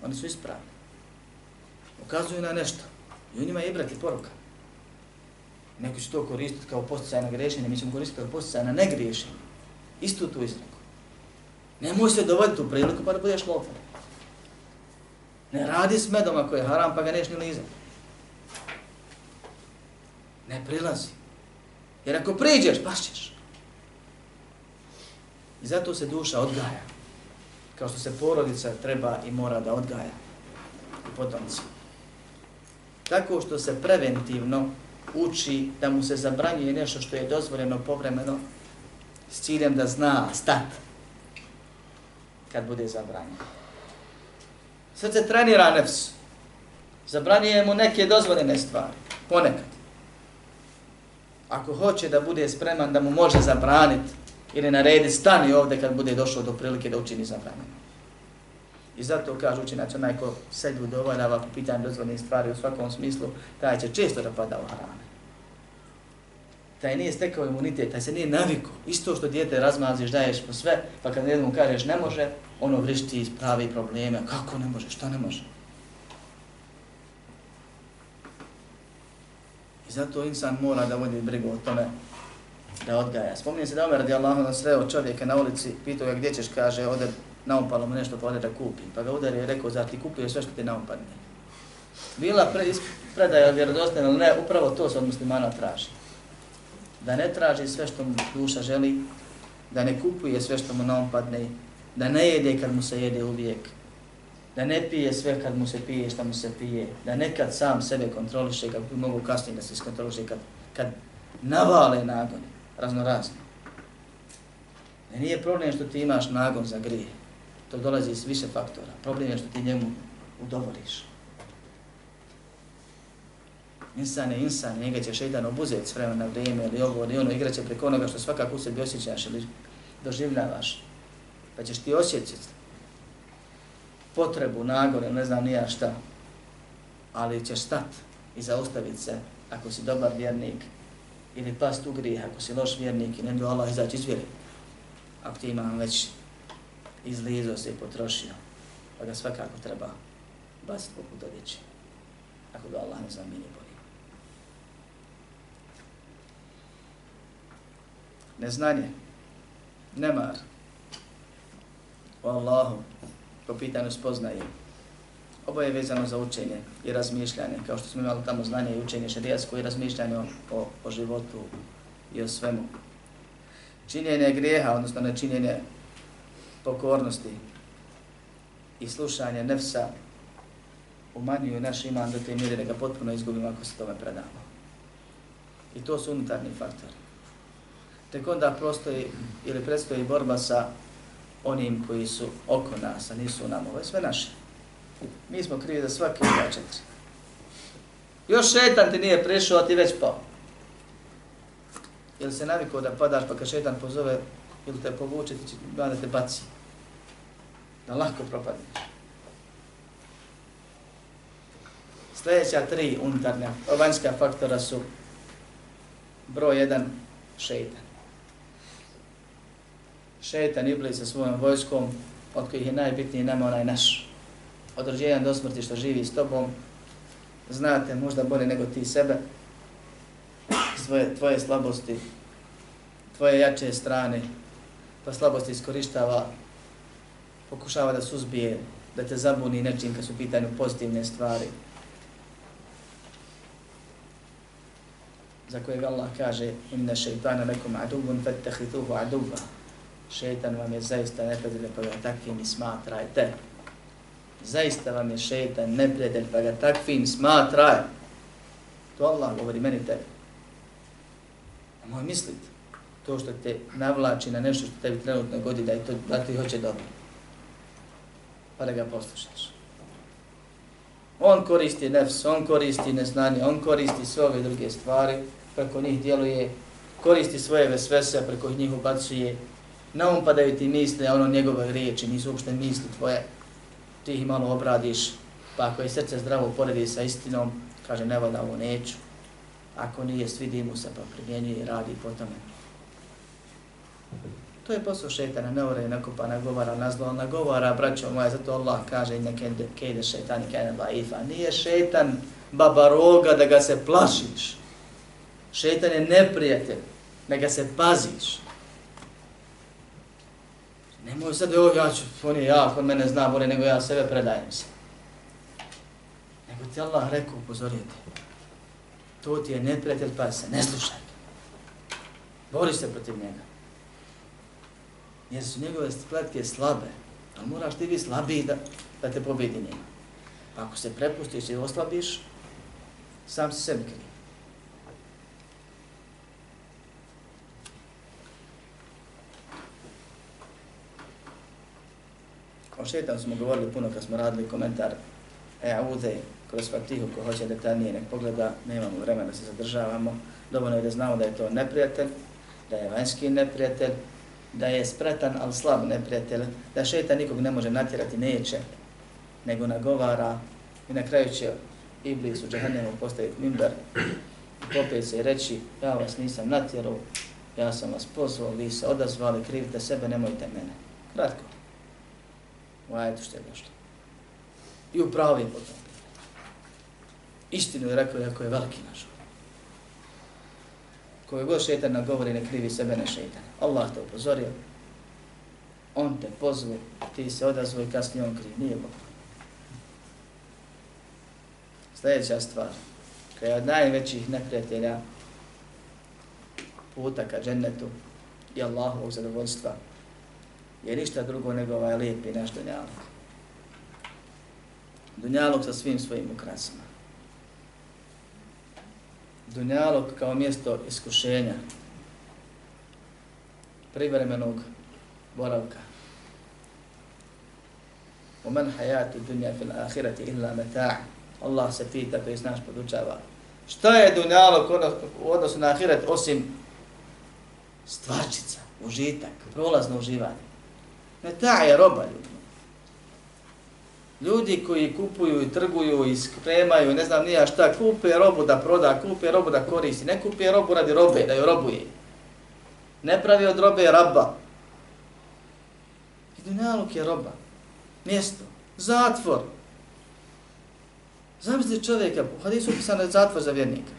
Oni su ispravne. Ukazuju na nešto. I u njima je i poruka. Neko će to koristiti kao posticaj na grešenje, mi ćemo koristiti kao posticaj na negriješenje. Istu tu izreku. Nemoj se dovoditi u priliku pa da budeš lopan. Ne radi s medom ako je haram pa ga neš ni lizati. Ne prilazi. Jer ako priđeš, pašćeš. I zato se duša odgaja. Kao što se porodica treba i mora da odgaja. I potomci. Tako što se preventivno uči da mu se zabranjuje nešto što je dozvoljeno povremeno s ciljem da zna stat kad bude zabranjeno. Srce trenira nefs. Zabranjuje mu neke dozvoljene stvari. Ponekad. Ako hoće da bude spreman da mu može zabraniti ili naredi stani ovdje kad bude došao do prilike da učini zabranjeno. I zato kaže učinac, onaj ko sebi udovoljava po pitanju dozvoljnih stvari u svakom smislu, taj će često da pada u harame. Taj nije stekao imunitet, taj se nije naviko. Isto što dijete razmaziš, daješ po sve, pa kad jednom kažeš ne može, ono vrišti iz pravi probleme. Kako ne može, šta ne može? I zato insan mora da vodi brigu o tome da odgaja. Spominje se da Omer radi Allahom sreo čovjeka na ulici, pitao ga gdje ćeš, kaže, ode naumpalo mu nešto pa ode da kupi. Pa ga udari i rekao, zar ti kupio sve što ti naumpadne? Bila pre, predaja vjerodostojna, ali ne, upravo to se od muslimana traži. Da ne traži sve što mu duša želi, da ne kupuje sve što mu naumpadne, da ne jede kad mu se jede uvijek, da ne pije sve kad mu se pije što mu se pije, da nekad sam sebe kontroliše kako bi mogu kasnije da se iskontroliše kad, kad navale nagon, razno. Ne e, nije problem što ti imaš nagon za grije, to dolazi iz više faktora. Problem je što ti njemu udovoliš. Insan je insan, njega će šeitan obuzeti s vremena vrijeme ili ovo ili ono, igraće preko onoga što svakako u sebi osjećaš ili doživljavaš. Pa ćeš ti osjećati potrebu, nagore, ne znam nija šta, ali ćeš stat i zaustaviti se ako si dobar vjernik ili past u grijeh ako si loš vjernik i ne bi Allah izaći iz vjeri. Ako ti imam već izlizo se i potrošio, pa ga svakako treba baciti poput odjeći, ako ga Allah ne zamini bolje. Neznanje, nemar, o Allahu, po pitanju spoznaje, Ovo je vezano za učenje i razmišljanje, kao što smo imali tamo znanje i učenje šarijasko i razmišljanje o, o životu i o svemu. Činjenje grijeha, odnosno nečinjenje pokornosti i slušanje nefsa umanjuju naš iman do te mjere da ga potpuno izgubimo ako se tome predamo. I to su unutarnji faktori. Tek onda prostoji ili predstoji borba sa onim koji su oko nas, a nisu nam ovo, sve naše. Mi smo krivi za svake dva četiri. Još šetan ti nije prešao, a ti već pao. Jel se navikao da padaš pa kad šetan pozove ili te povuče, ti će da te baci. Da lako propadneš. Sljedeća tri unutarnja, vanjska faktora su broj jedan, šeitan. Šeitan iblis sa svojom vojskom, od kojih je najbitniji nama onaj naš. Od rođenja do smrti što živi s tobom, znate možda bolje nego ti sebe, svoje, tvoje slabosti, tvoje jače strane, pa slabosti iskorištava, pokušava da suzbije, da te zabuni nečim kad su pitanju pozitivne stvari. Za kojeg Allah kaže, inna šeitana nekom adubun fattahituhu aduba. Šeitan vam je zaista neprijatelj, pa ga takvim i smatrajte. Zaista vam je šeitan neprijatelj, pa ga takvim smatraj. To Allah govori meni tebi. Nemoj misliti to što te navlači na nešto što tebi trenutno godi da, je to, da ti hoće dobro. Pa da ga poslušaš. On koristi nefs, on koristi neznanje, on koristi sve ove druge stvari, preko njih djeluje, koristi svoje vesvese, preko njih ubacuje, na um padaju ti misle, a ono njegove riječi nisu uopšte misli tvoje, ti ih malo obradiš, pa ako je srce zdravo poredi sa istinom, kaže ne valja ovo neću, ako nije svidi mu se pa primjenjuje i radi po tome. To je posao šetana, ne ure, neko pa nagovara na zlo, nagovara, braćo moja, zato Allah kaže neke kejde šetani, kejde laifa. Nije šetan baba roga da ga se plašiš. Šetan je neprijatelj, da ga se paziš. Nemoj sad, evo ja ću, on je jak, on mene zna bolje nego ja sebe predajem se. Nego ti Allah rekao, upozorite, to ti je neprijatelj, pa se ne slušaj. Bori se protiv njega jer su njegove spletke slabe. Ali moraš ti biti slabiji da, da te pobedi njega. Pa ako se prepustiš i oslabiš, sam se sebi krije. O smo govorili puno kad smo radili komentar E, kroz Fatihu, ko hoće detaljnije nek pogleda, nemamo vremena da se zadržavamo. Dovoljno je da znamo da je to neprijatelj, da je vanjski neprijatelj, da je spretan, ali slab neprijatelj, da šeta nikog ne može natjerati, neće, nego nagovara i na kraju će Iblis u džahannemu postaviti mimber i popet se i reći, ja vas nisam natjerao, ja sam vas pozvao, vi se odazvali, krivite sebe, nemojte mene. Kratko. U ajetu što je došlo. I upravi potom. Istinu je rekao, jako je veliki naš. Koje god šeitan nagovori, ne krivi sebe, na šeitan. Allah te upozorio, on te pozvu, ti se odazvoj i kasnije on krivi. Nije Bog. Sljedeća stvar, koja je od najvećih neprijatelja puta ka džennetu i Allahovog zadovoljstva, je ništa drugo nego ovaj lijepi naš dunjalog. Dunjalog sa svim svojim ukrasima. Dunjalog kao mjesto iskušenja, privremenog boravka. U men hajati dunja fil ahireti illa meta' Allah se pita koji znaš podučava. Šta je dunjalog u odnosu na ahiret osim stvarčica, užitak, prolazno uživanje? Meta' je roba ljudi. Ljudi koji kupuju i trguju i spremaju, ne znam nija šta, kupe robu da proda, kupe robu da koristi, ne kupe robu radi robe, da ju robuje. Ne pravi od robe raba. I dunjaluk je roba. Mjesto. Zatvor. Zamisli čovjeka, u hadisu pisano je zatvor za vjernika.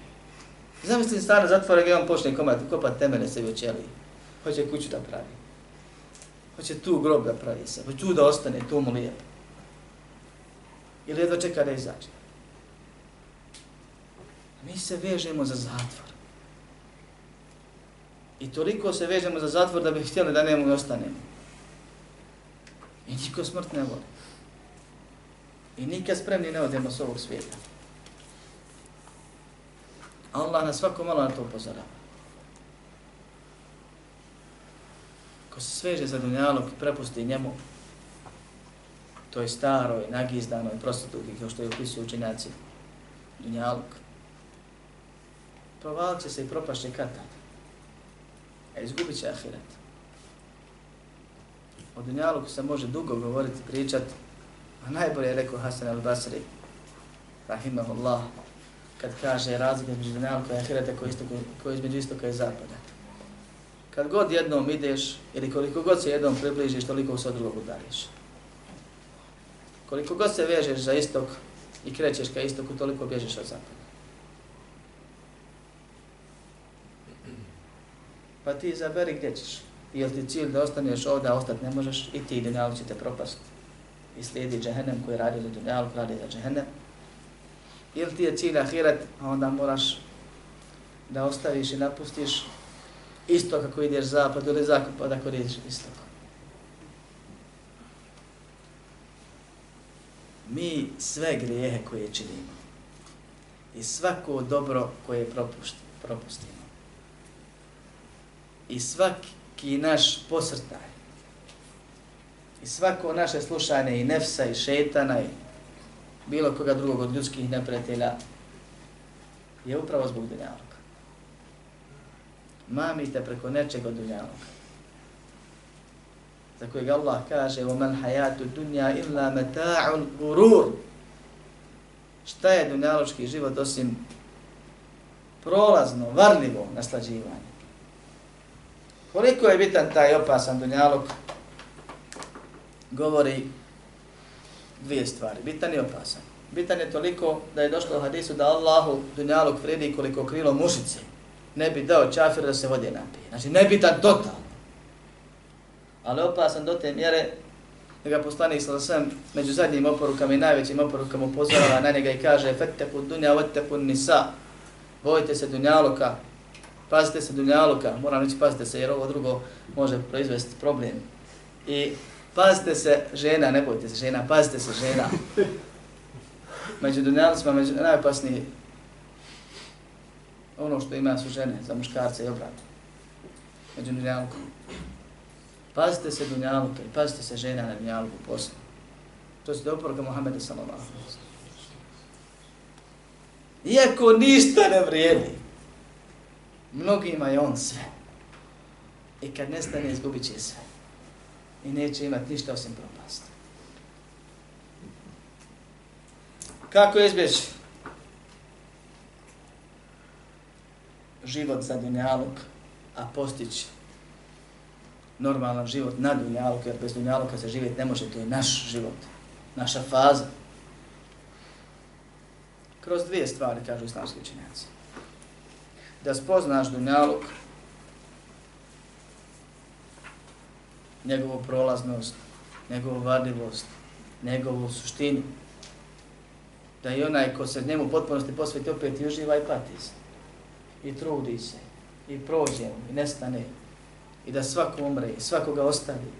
Zamisli stane zatvora gdje on počne komati, kopati temene sebi u ćeliji. Hoće kuću da pravi. Pa Hoće tu grob da pravi se. Hoće tu da ostane, tu mu lijepo. Ili jedva čeka da izađe. Mi se vežemo za zatvor. I toliko se vežemo za zatvor da bi htjeli da nemo i ostanemo. I niko smrt ne voli. I nikad spremni ne odemo s ovog svijeta. Allah nas svako malo na to upozorava. Ko se sveže za dunjalog i prepusti njemu, to je staro i nagizdano i prostituti, kao što je upisuju učenjaci, dunjalog, provalit će se i propašće kata. a izgubit će ahiret. O dunjalu se može dugo govoriti, pričati, a najbolje je rekao Hasan al-Basri, rahimahullah, kad kaže razlika između dunjalu i ahireta koji, istoku, koji između istoka i zapada. Kad god jednom ideš, ili koliko god se jednom približiš, toliko se od drugog udariš. Koliko god se vežeš za istok i krećeš ka istoku, toliko bježeš od zapada. pa ti izaberi gdje ćeš. Jel ti cilj da ostaneš ovdje, a ostati ne možeš, i ti dunjalu će te propast. I slijedi džehennem koji radi za dunjalu, radi za džehennem. Ili ti je cilj ahiret, a onda moraš da ostaviš i napustiš Isto kako ideš zapad ili zakup, pa tako ideš isto. Mi sve grijehe koje činimo i svako dobro koje propuštimo, propustimo i svaki naš posrtaj i svako naše slušanje i nefsa i šetana i bilo koga drugog od ljudskih neprijatelja je upravo zbog dunjala Mamite preko nečeg od dunjaluka. Za kojeg Allah kaže وَمَنْ حَيَاتُ الدُّنْيَا إِلَّا مَتَاعُ الْغُرُورِ Šta je dunjalučki život osim prolazno, varljivo naslađivanje? Koliko je bitan taj opasan dunjaluk? Govori dvije stvari. Bitan i opasan. Bitan je toliko da je došlo u hadisu da Allahu dunjaluk vredi koliko krilo mušice. Ne bi dao čafir da se vode napije. Znači nebitan total. Ali opasan do te mjere da ga poslanik sa sam među zadnjim oporukama i najvećim oporukama upozorava na njega i kaže fetteku dunja vatteku nisa. Bojite se dunjaluka, pazite se dunjaluka, moram reći pazite se jer ovo drugo može proizvesti problem. I pazite se žena, ne bojte se žena, pazite se žena. Među dunjalicima, među najopasniji ono što ima su žene za muškarce i obratno. Među dunjalkom. Pazite se dunjaluka i pazite se žena na dunjalku posle. To se doporuka Muhammeda sallallahu Iako ništa ne vrijedi, mnogima je on sve. I kad nestane, izgubit će sve. I neće imati ništa osim propast. Kako izbjeći? Život za dunjaluk, a postići normalan život na dunjaluku, jer bez dunjaluka se živjeti ne može, to je naš život, naša faza. Kroz dvije stvari, kažu islamski učenjaci. Da spoznaš dunjaluk, njegovu prolaznost, njegovu vardivost, njegovu suštinu, da i onaj ko se njemu potpunosti posveti opet i uživa i pati se, i trudi se, i prođe i nestane, i da svako umre, i svakoga ostavi,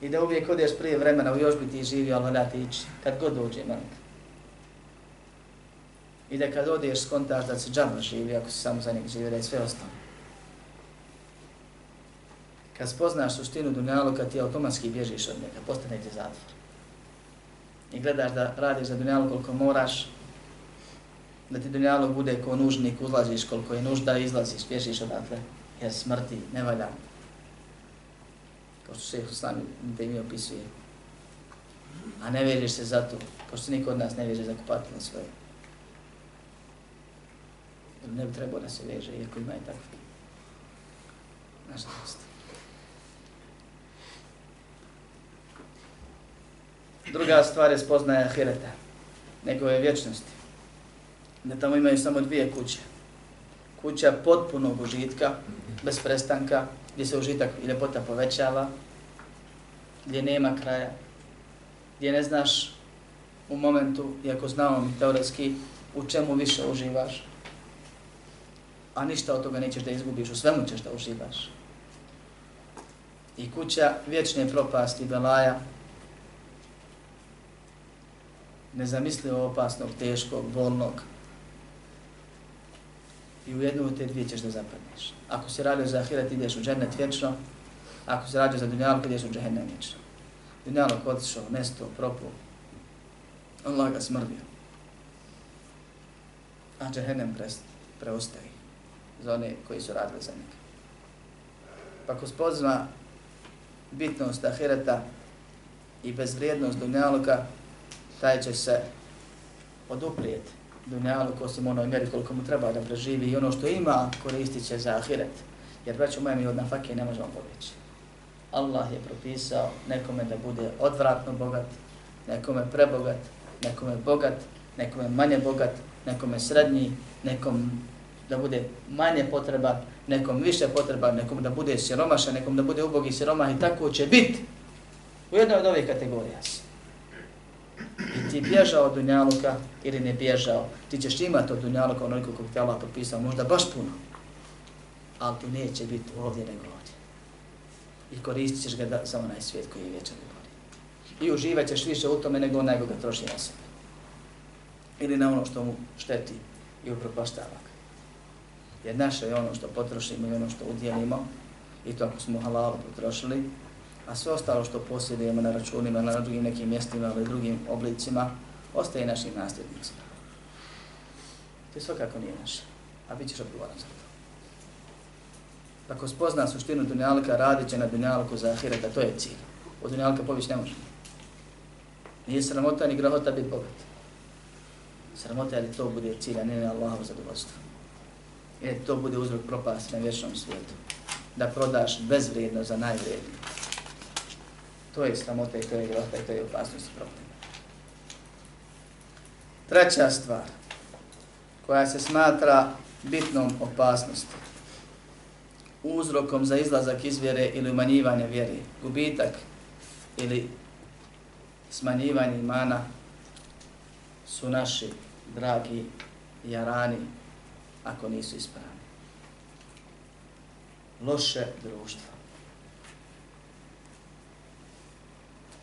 i da uvijek odeš prije vremena u još bi ti živio, ali ne ti ići, kad god dođe mrk. I da kad odeš skontaš da se džaba živi, ako si samo za njeg živio, da je sve ostalo. Kad spoznaš suštinu dunjaluka, ti automatski bježiš od njega, postane ti zatvor. I gledaš da radiš za dunjaluk koliko moraš, da ti dunjalog bude ko nužnik, uzlaziš koliko je nužda, izlaziš, pješiš odatle, jer smrti ne valja. Kao što se sami te mi opisuje. A ne vežeš se za to, kao što niko od nas ne veže za kupatilo svoje. Ne bi trebao da se veže, iako ima i takvi. Nažalost. Druga stvar je spoznaje ahireta, njegove vječnosti ne tamo imaju samo dvije kuće. Kuća potpunog užitka, bez prestanka, gdje se užitak i ljepota povećava, gdje nema kraja, gdje ne znaš u momentu, iako znao mi teoretski, u čemu više uživaš, a ništa od toga nećeš da izgubiš, u svemu ćeš da uživaš. I kuća vječne propasti, belaja, nezamislivo opasnog, teškog, bolnog. I u jednu od te dvije ćeš da zapadneš. Ako se radio za ahiret, ideš u džennet vječno. Ako se radio za dunjalog, ideš u džehennem vječno. Dunjalog otišao, nesto, propu. Allah ga smrdio. A džehennem preostaje za one koji su radili za njega. Pa ako spozna bitnost ahireta i bezvrijednost dunjaloga, taj će se oduprijeti dunjalu ko se onoj mjeri koliko mu treba da preživi i ono što ima koristit će za ahiret. Jer već u mi od nafake ne možemo pobjeći. Allah je propisao nekome da bude odvratno bogat, nekome prebogat, nekome bogat, nekome manje bogat, nekome srednji, nekom da bude manje potreba, nekom više potreba, nekom da bude siromašan, nekom da bude ubogi siromah i tako će biti u jednoj od ovih kategorija si ti bježao od dunjaluka ili ne bježao, ti ćeš imati od dunjaluka onoliko kog ti Allah propisao, možda baš puno, ali ti neće biti ovdje nego ovdje. I koristit ćeš ga da, za onaj svijet koji je vječan i bolji. i uživat ćeš više u tome nego onaj ga troši na sebe. Ili na ono što mu šteti i upropaštava ga. Jer naše je ono što potrošimo i ono što udjelimo, i to ako smo halal potrošili, a sve ostalo što posjedujemo na računima, na drugim nekim mjestima ili drugim oblicima, ostaje našim nasljednicima. To je svakako nije naše, a bit ćeš odgovoran za to. Ako spozna suštinu dunjalka, radit će na dunjalku za ahireta, to je cilj. Od dunjalka pović ne može. Nije sramota ni grahota biti bogat. Sramota je da to bude cilj, a ne na Allahovu zadovoljstvo. I to bude uzrok propasti na vječnom svijetu. Da prodaš bezvrijedno za najvrijednije. To je sramota i to je grota i to je opasnost problema. Treća stvar koja se smatra bitnom opasnosti uzrokom za izlazak iz vjere ili umanjivanje vjere, gubitak ili smanjivanje imana su naši dragi jarani ako nisu ispravni. Loše društvo.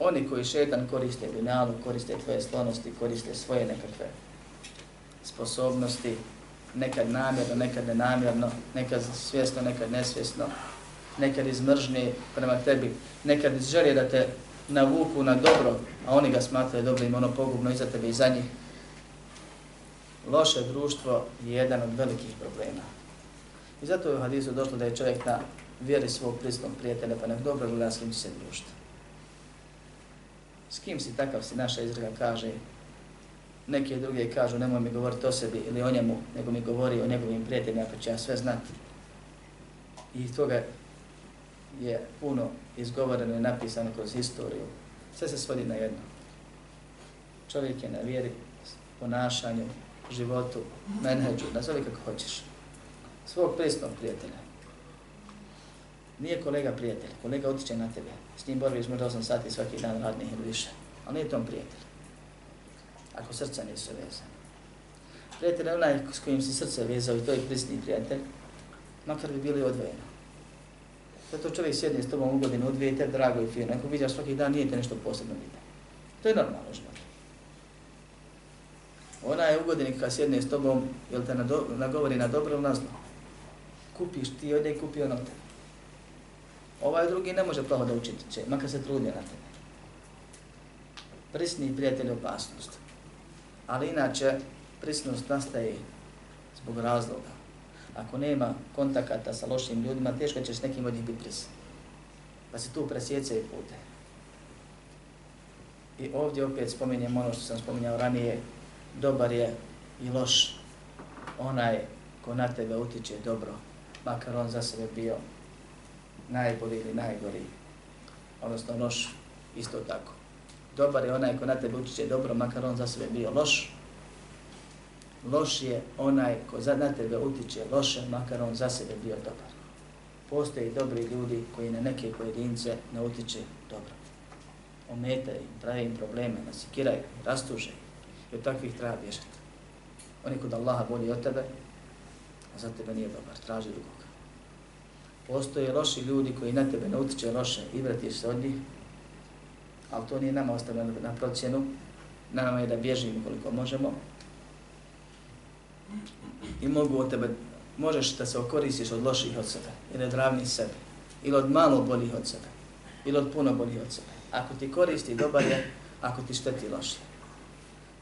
Oni koji šetan koriste dunjalu, koriste tvoje slonosti, koriste svoje nekakve sposobnosti, nekad namjerno, nekad nenamjerno, nekad svjesno, nekad nesvjesno, nekad iz mržnje prema tebi, nekad iz želje da te navuku na dobro, a oni ga smatraju dobrim, ono pogubno i za tebe i za njih. Loše društvo je jedan od velikih problema. I zato je u hadisu došlo da je čovjek na vjeri svog prisnog prijatelja, pa nek dobro gleda s kim se društvo. S kim si takav si naša izreka kaže, neke druge kažu nemoj mi govoriti o sebi ili o njemu, nego mi govori o njegovim prijateljima ako će ja sve znati. I toga je puno izgovoreno i napisano kroz historiju. Sve se svodi na jedno. Čovjek je na vjeri, ponašanju, životu, menheđu, nazovi kako hoćeš. Svog prisnog prijatelja. Nije kolega prijatelj, kolega utiče na tebe. S njim boraviš možda 8 sati svaki dan radnih ili više. Ali nije tom prijatelj ako srca nisu vezane. Prijatelj je onaj s kojim si srce vezao i to je prisni prijatelj, makar bi bili odvojeni. Zato čovjek sjedne s tobom u godinu, odvije te drago i fino, ako vidiš svaki dan nije te nešto posebno vidio. To je normalno život. Ona je u godini kad sjedne s tobom, jel te nagovori na dobro ili na zlo. Kupiš ti, ode i kupi on od tebe. Ovaj drugi ne može plaho da učiti će, makar se trudi na tebe. Prisni prijatelj opasnost. Ali inače, prisnost nastaje zbog razloga. Ako nema kontakata sa lošim ljudima, teško ćeš s nekim od njih biti prisan. Pa se tu presjeca i pute. I ovdje opet spominjem ono što sam spominjao ranije, dobar je i loš onaj ko na tebe utiče dobro, makar on za sebe bio najbolji ili najgori, odnosno loš isto tako. Dobar je onaj ko na tebe utiče dobro, makar on za sebe bio loš. Loš je onaj ko za na tebe utiče loše, makar on za sebe bio dobar. Postoje dobri ljudi koji na neke pojedince ne utiče dobro. Ometaju im, pravi im probleme, nasikiraju, rastuže i od takvih treba bježati. Oni kod Allaha bolji od tebe, a za tebe nije dobar, traži drugog. Postoje loši ljudi koji na tebe ne utiče loše i vratiš se od njih, ali to nije nama ostavljeno na procjenu, na nama je da bježimo koliko možemo i mogu od tebe, možeš da se okoristiš od loših od sebe ili od ravnih sebe ili od malo boljih od sebe ili od puno boljih od sebe. Ako ti koristi, dobar je, ako ti šteti, loši.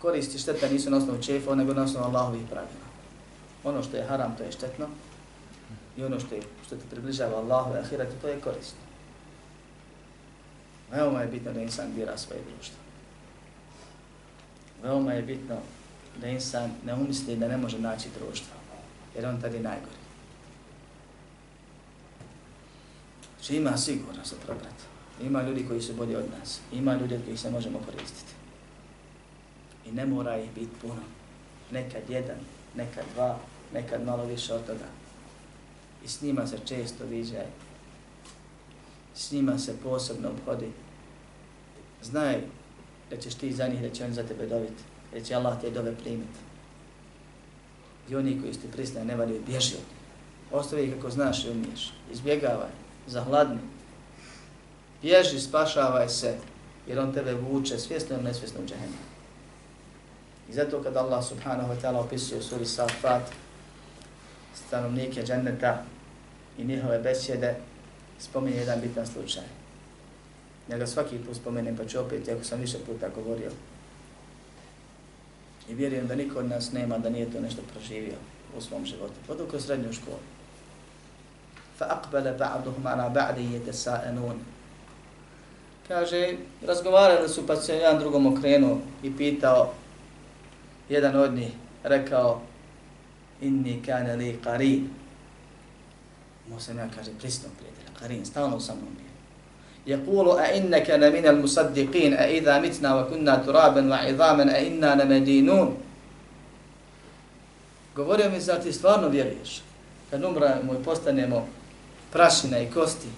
Koristi šteta nisu na osnovu čefa, nego na osnovu Allahovih pravila. Ono što je haram, to je štetno i ono što, je, što te približava Allahu i ahirati, to je korisno. Veoma je bitno da insan bira svoje društvo. Veoma je bitno da insan ne umisli da ne može naći društvo, jer on tada je najgori. Znači ima sigurno se probrat. Ima ljudi koji su bolji od nas. Ima ljudi od kojih se možemo koristiti. I ne mora ih biti puno. Nekad jedan, nekad dva, nekad malo više od toga. I s njima se često viđaj s njima se posebno obhodi. Znaj da ćeš ti za njih, da će oni za tebe dobiti, da će Allah te dove primiti. I oni koji ste pristani ne valiju, bježi od njih. Ostavi kako znaš i umiješ. Izbjegavaj, zahladni. Bježi, spašavaj se jer on tebe vuče svjesno ili nesvjesno u džahennem. I zato kad Allah subhanahu wa ta'ala opisuje u suri Safat stanovnike dženneta i njihove besjede, spominje jedan bitan slučaj. Ja ga svaki put spomenem, pa ću opet, ako sam više puta govorio. I vjerujem da niko od nas nema da nije to nešto proživio u svom životu. Podu kroz srednju školu. Fa aqbala ba'duhum ala ba'di yatasa'anun. Kaže, razgovarali su pa se jedan drugom okrenuo i pitao, jedan od njih rekao, inni kana li qarin. Mo sam ja kaže, prisnog prijatelja, qarin, stalno sa mnom bio. يقول أئنك لمن المصدقين أئذا متنا وكنا ترابا وعظاما أئنا لمدينون Govorio mi, zar ti stvarno vjeruješ? Kad umramo i postanemo prašina i kosti,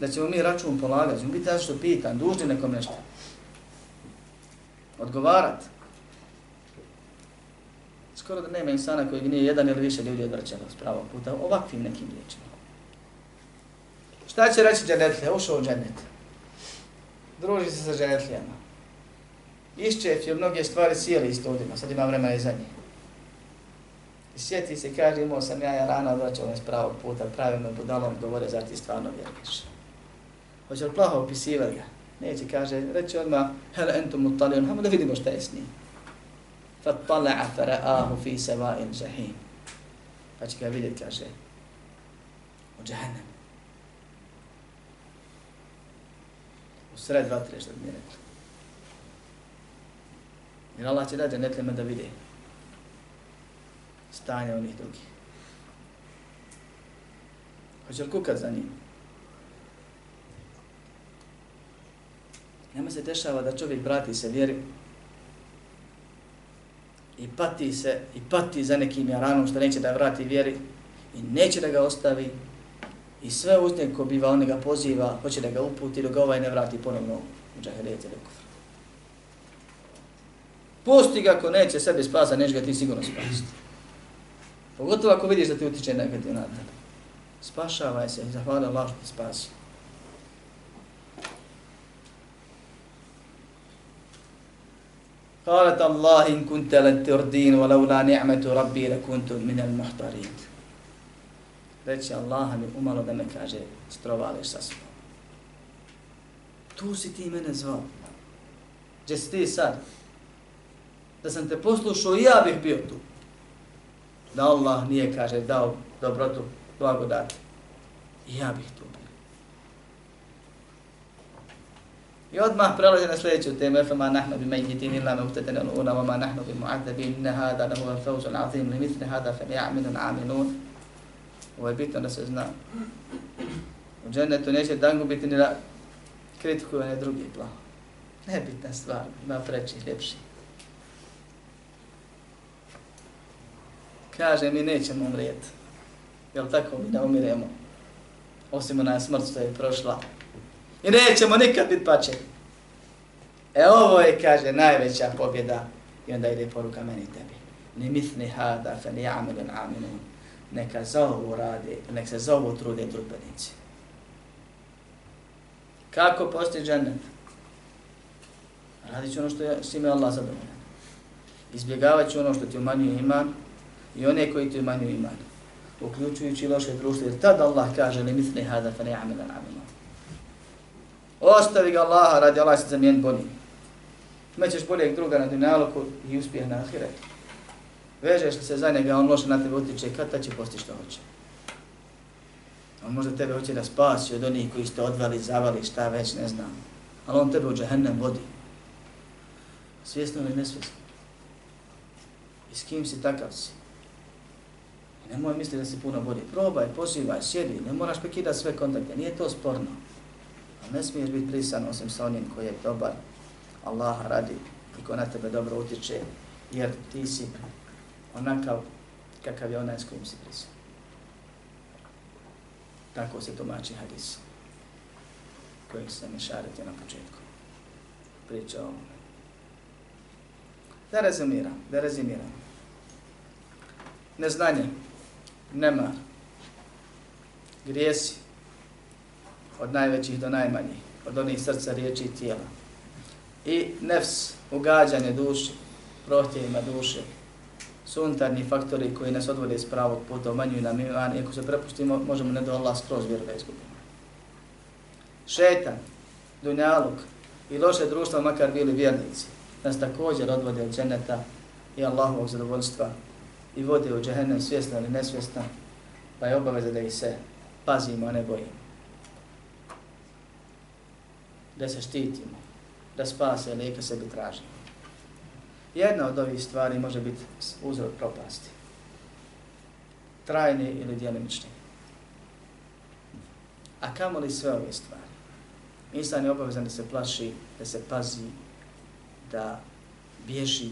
da ćemo mi račun polagati, ćemo biti što pitan, dužni nekom nešto. Odgovarat. Skoro da nema insana koji nije jedan ili više ljudi odvrćeno s pravog puta, ovakvim nekim riječima. Šta će reći dženetlija? Ušao u dženet. Druži se sa dženetlijama. Iščef je mnoge stvari sjeli isto udima, sad ima vremena i za njih. I sjeti se, kaže, imao sam ja, ja rano odvraćao s pravog puta, pravim me budalom, govore, zar ti stvarno vjeruješ. Hoće li plaho opisivati ga? Neće, kaže, reći odmah, hel entum mutalion, hajmo da vidimo šta je s njim. فَطَّلَعَ فَرَآهُ فِي seva'in zahim. Pa će ga vidjeti, kaže, u džahennem. U sred vatre, što bi mi rekli. Jer Allah će da dženetlima da vide stanje onih drugih. Hoće li kukat za njim? Nema se dešava da čovjek brati se vjeri i pati se i pati za nekim jaranom što neće da vrati vjeri i neće da ga ostavi i sve uzne ko biva on ga poziva, hoće da ga uputi dok ga ovaj ne vrati ponovno u džahilijet ili kufr. Pusti ga ako neće sebe spasa, neće ga ti sigurno spasiti. Pogotovo ako vidiš da ti utiče negativno na tebe. Spašavaj se i zahvala Allah što ti spasio. قالت الله إن كنت لن تردين ولولا نعمة ربي لكنت من المحضرين reći Allah mi umalo da me kaže strovališ sa svom. Tu si ti mene zvao. Gdje si ti sad? Da sam te poslušao i ja bih bio tu. Da Allah nije, kaže, dao dobrotu, blagodat. I ja bih tu I odmah prelazi na sljedeću temu. Fama nahnu bi mejhitin illa me utetene l'una, vama nahnu bi mu'adzabin, inne hada lahu al fawzu l'azim, li hada fe mi'aminu n'aminun. Ovo je bitno da se zna. U džennetu neće dangu biti ni da kritikuju drugi plan. Nebitna stvar, ima preći, ljepši. Kaže, mi nećemo umrijeti. Jel tako mi da umiremo? Osim ona smrt što je prošla. I nećemo nikad biti pačeni. E ovo je, kaže, najveća pobjeda. I onda ide poruka meni tebi. Ni mithni hada, fe ni amilun aminun. Neka za ovo rade, nek se za ovo trude trupenici. Kako postoji džennet? Radit ću ono što je s ime Allah zadovoljan. Izbjegavat ću ono što ti umanjuje iman i one koji ti umanjuju iman. Uključujući loše društvo, jer tada Allah kaže ne misli hada fe ne amila namila. Ostavi ga Allaha radi Allah se zamijen bolji. Imaćeš boljeg druga na dunjaluku i uspjeh na ahiret. Vežeš li se za njega, on loše na tebe utiče, kad ta će postići što hoće. On možda tebe hoće da spasi od onih koji ste odvali, zavali, šta već, ne znam. Ali on tebe u džahennem vodi. Svjesno ili nesvjesno. I s kim si takav si. I nemoj misliti da si puno bolji. Probaj, pozivaj, sjedi, ne moraš prekidati sve kontakte, nije to sporno. Ne smiješ biti prisan osim sa onim koji je dobar, Allah radi i ko na tebe dobro utječe, jer ti si onakav kakav je onaj s kojim si prisan. Tako se tumači hadis kojeg se mi na početku. Priča o ovome. Da rezimiram, da rezimiram. Neznanje, nemar, grijesi, od najvećih do najmanjih, od onih srca, riječi i tijela, i nefs, ugađanje duši, prohtjevima duše, su unutarnji faktori koji nas odvode s pravog puta, umanjuju nam iman i ako se prepustimo, možemo ne do Allah skroz vjeru da izgubimo. Šetan, dunjaluk i loše društvo, makar bili vjernici, nas također odvode od dženeta i Allahovog zadovoljstva i vode u džehennem svjesno ili nesvjesno, pa je obaveza da ih se pazimo, a ne bojimo. Da se štitimo, da spase lijeka sebi tražimo. Jedna od ovih stvari može biti uzrok propasti. Trajni ili djelimični. A kamo li sve ove stvari? Insan je obavezan da se plaši, da se pazi, da bježi,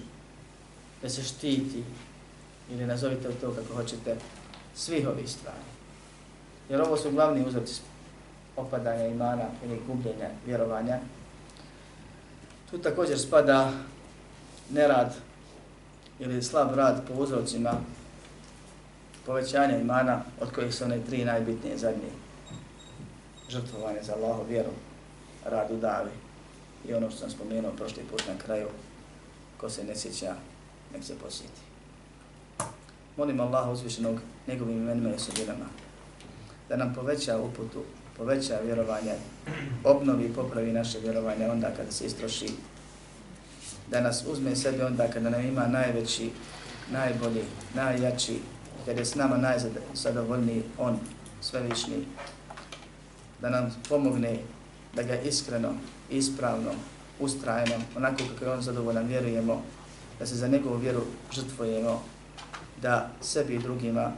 da se štiti ili nazovite to kako hoćete, svih ovih stvari. Jer ovo su glavni uzroci opadanja imana ili gubljenja vjerovanja. Tu također spada nerad ili slab rad po uzrocima povećanja imana, od kojih su one tri najbitnije zadnje. Žrtvovanje za Allaho vjeru, rad u davi i ono što sam spomenuo prošli put na kraju, ko se ne sjeća, nek se posjeti. Molim Allaha uzvišenog njegovim imenima i osobinama da nam poveća uputu, poveća vjerovanje, obnovi i popravi naše vjerovanje onda kada se istroši. Da nas uzme sebi onda kada nam ima najveći, najbolji, najjači, kada je s nama najzadovoljniji On, svevišnji, da nam pomogne da ga iskreno, ispravno, ustrajeno, onako kako je On zadovoljan, vjerujemo, da se za njegovu vjeru žrtvujemo, da sebi i drugima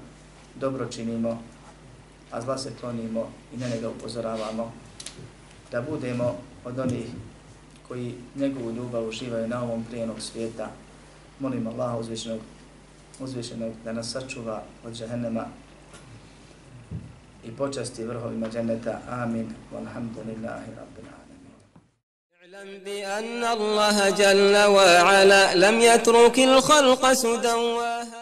dobro činimo, a zla se klonimo i na njega upozoravamo, da budemo od onih koji njegovu ljubav uživaju na ovom prijenog svijeta. Molim Allah uzvišenog, uzvišenog da nas sačuva od džahennema i počasti vrhovima dženneta. Amin. Walhamdulillahi rabbil alamin. اعلم بأن الله جل وعلا لم يترك الخلق سدى وهدى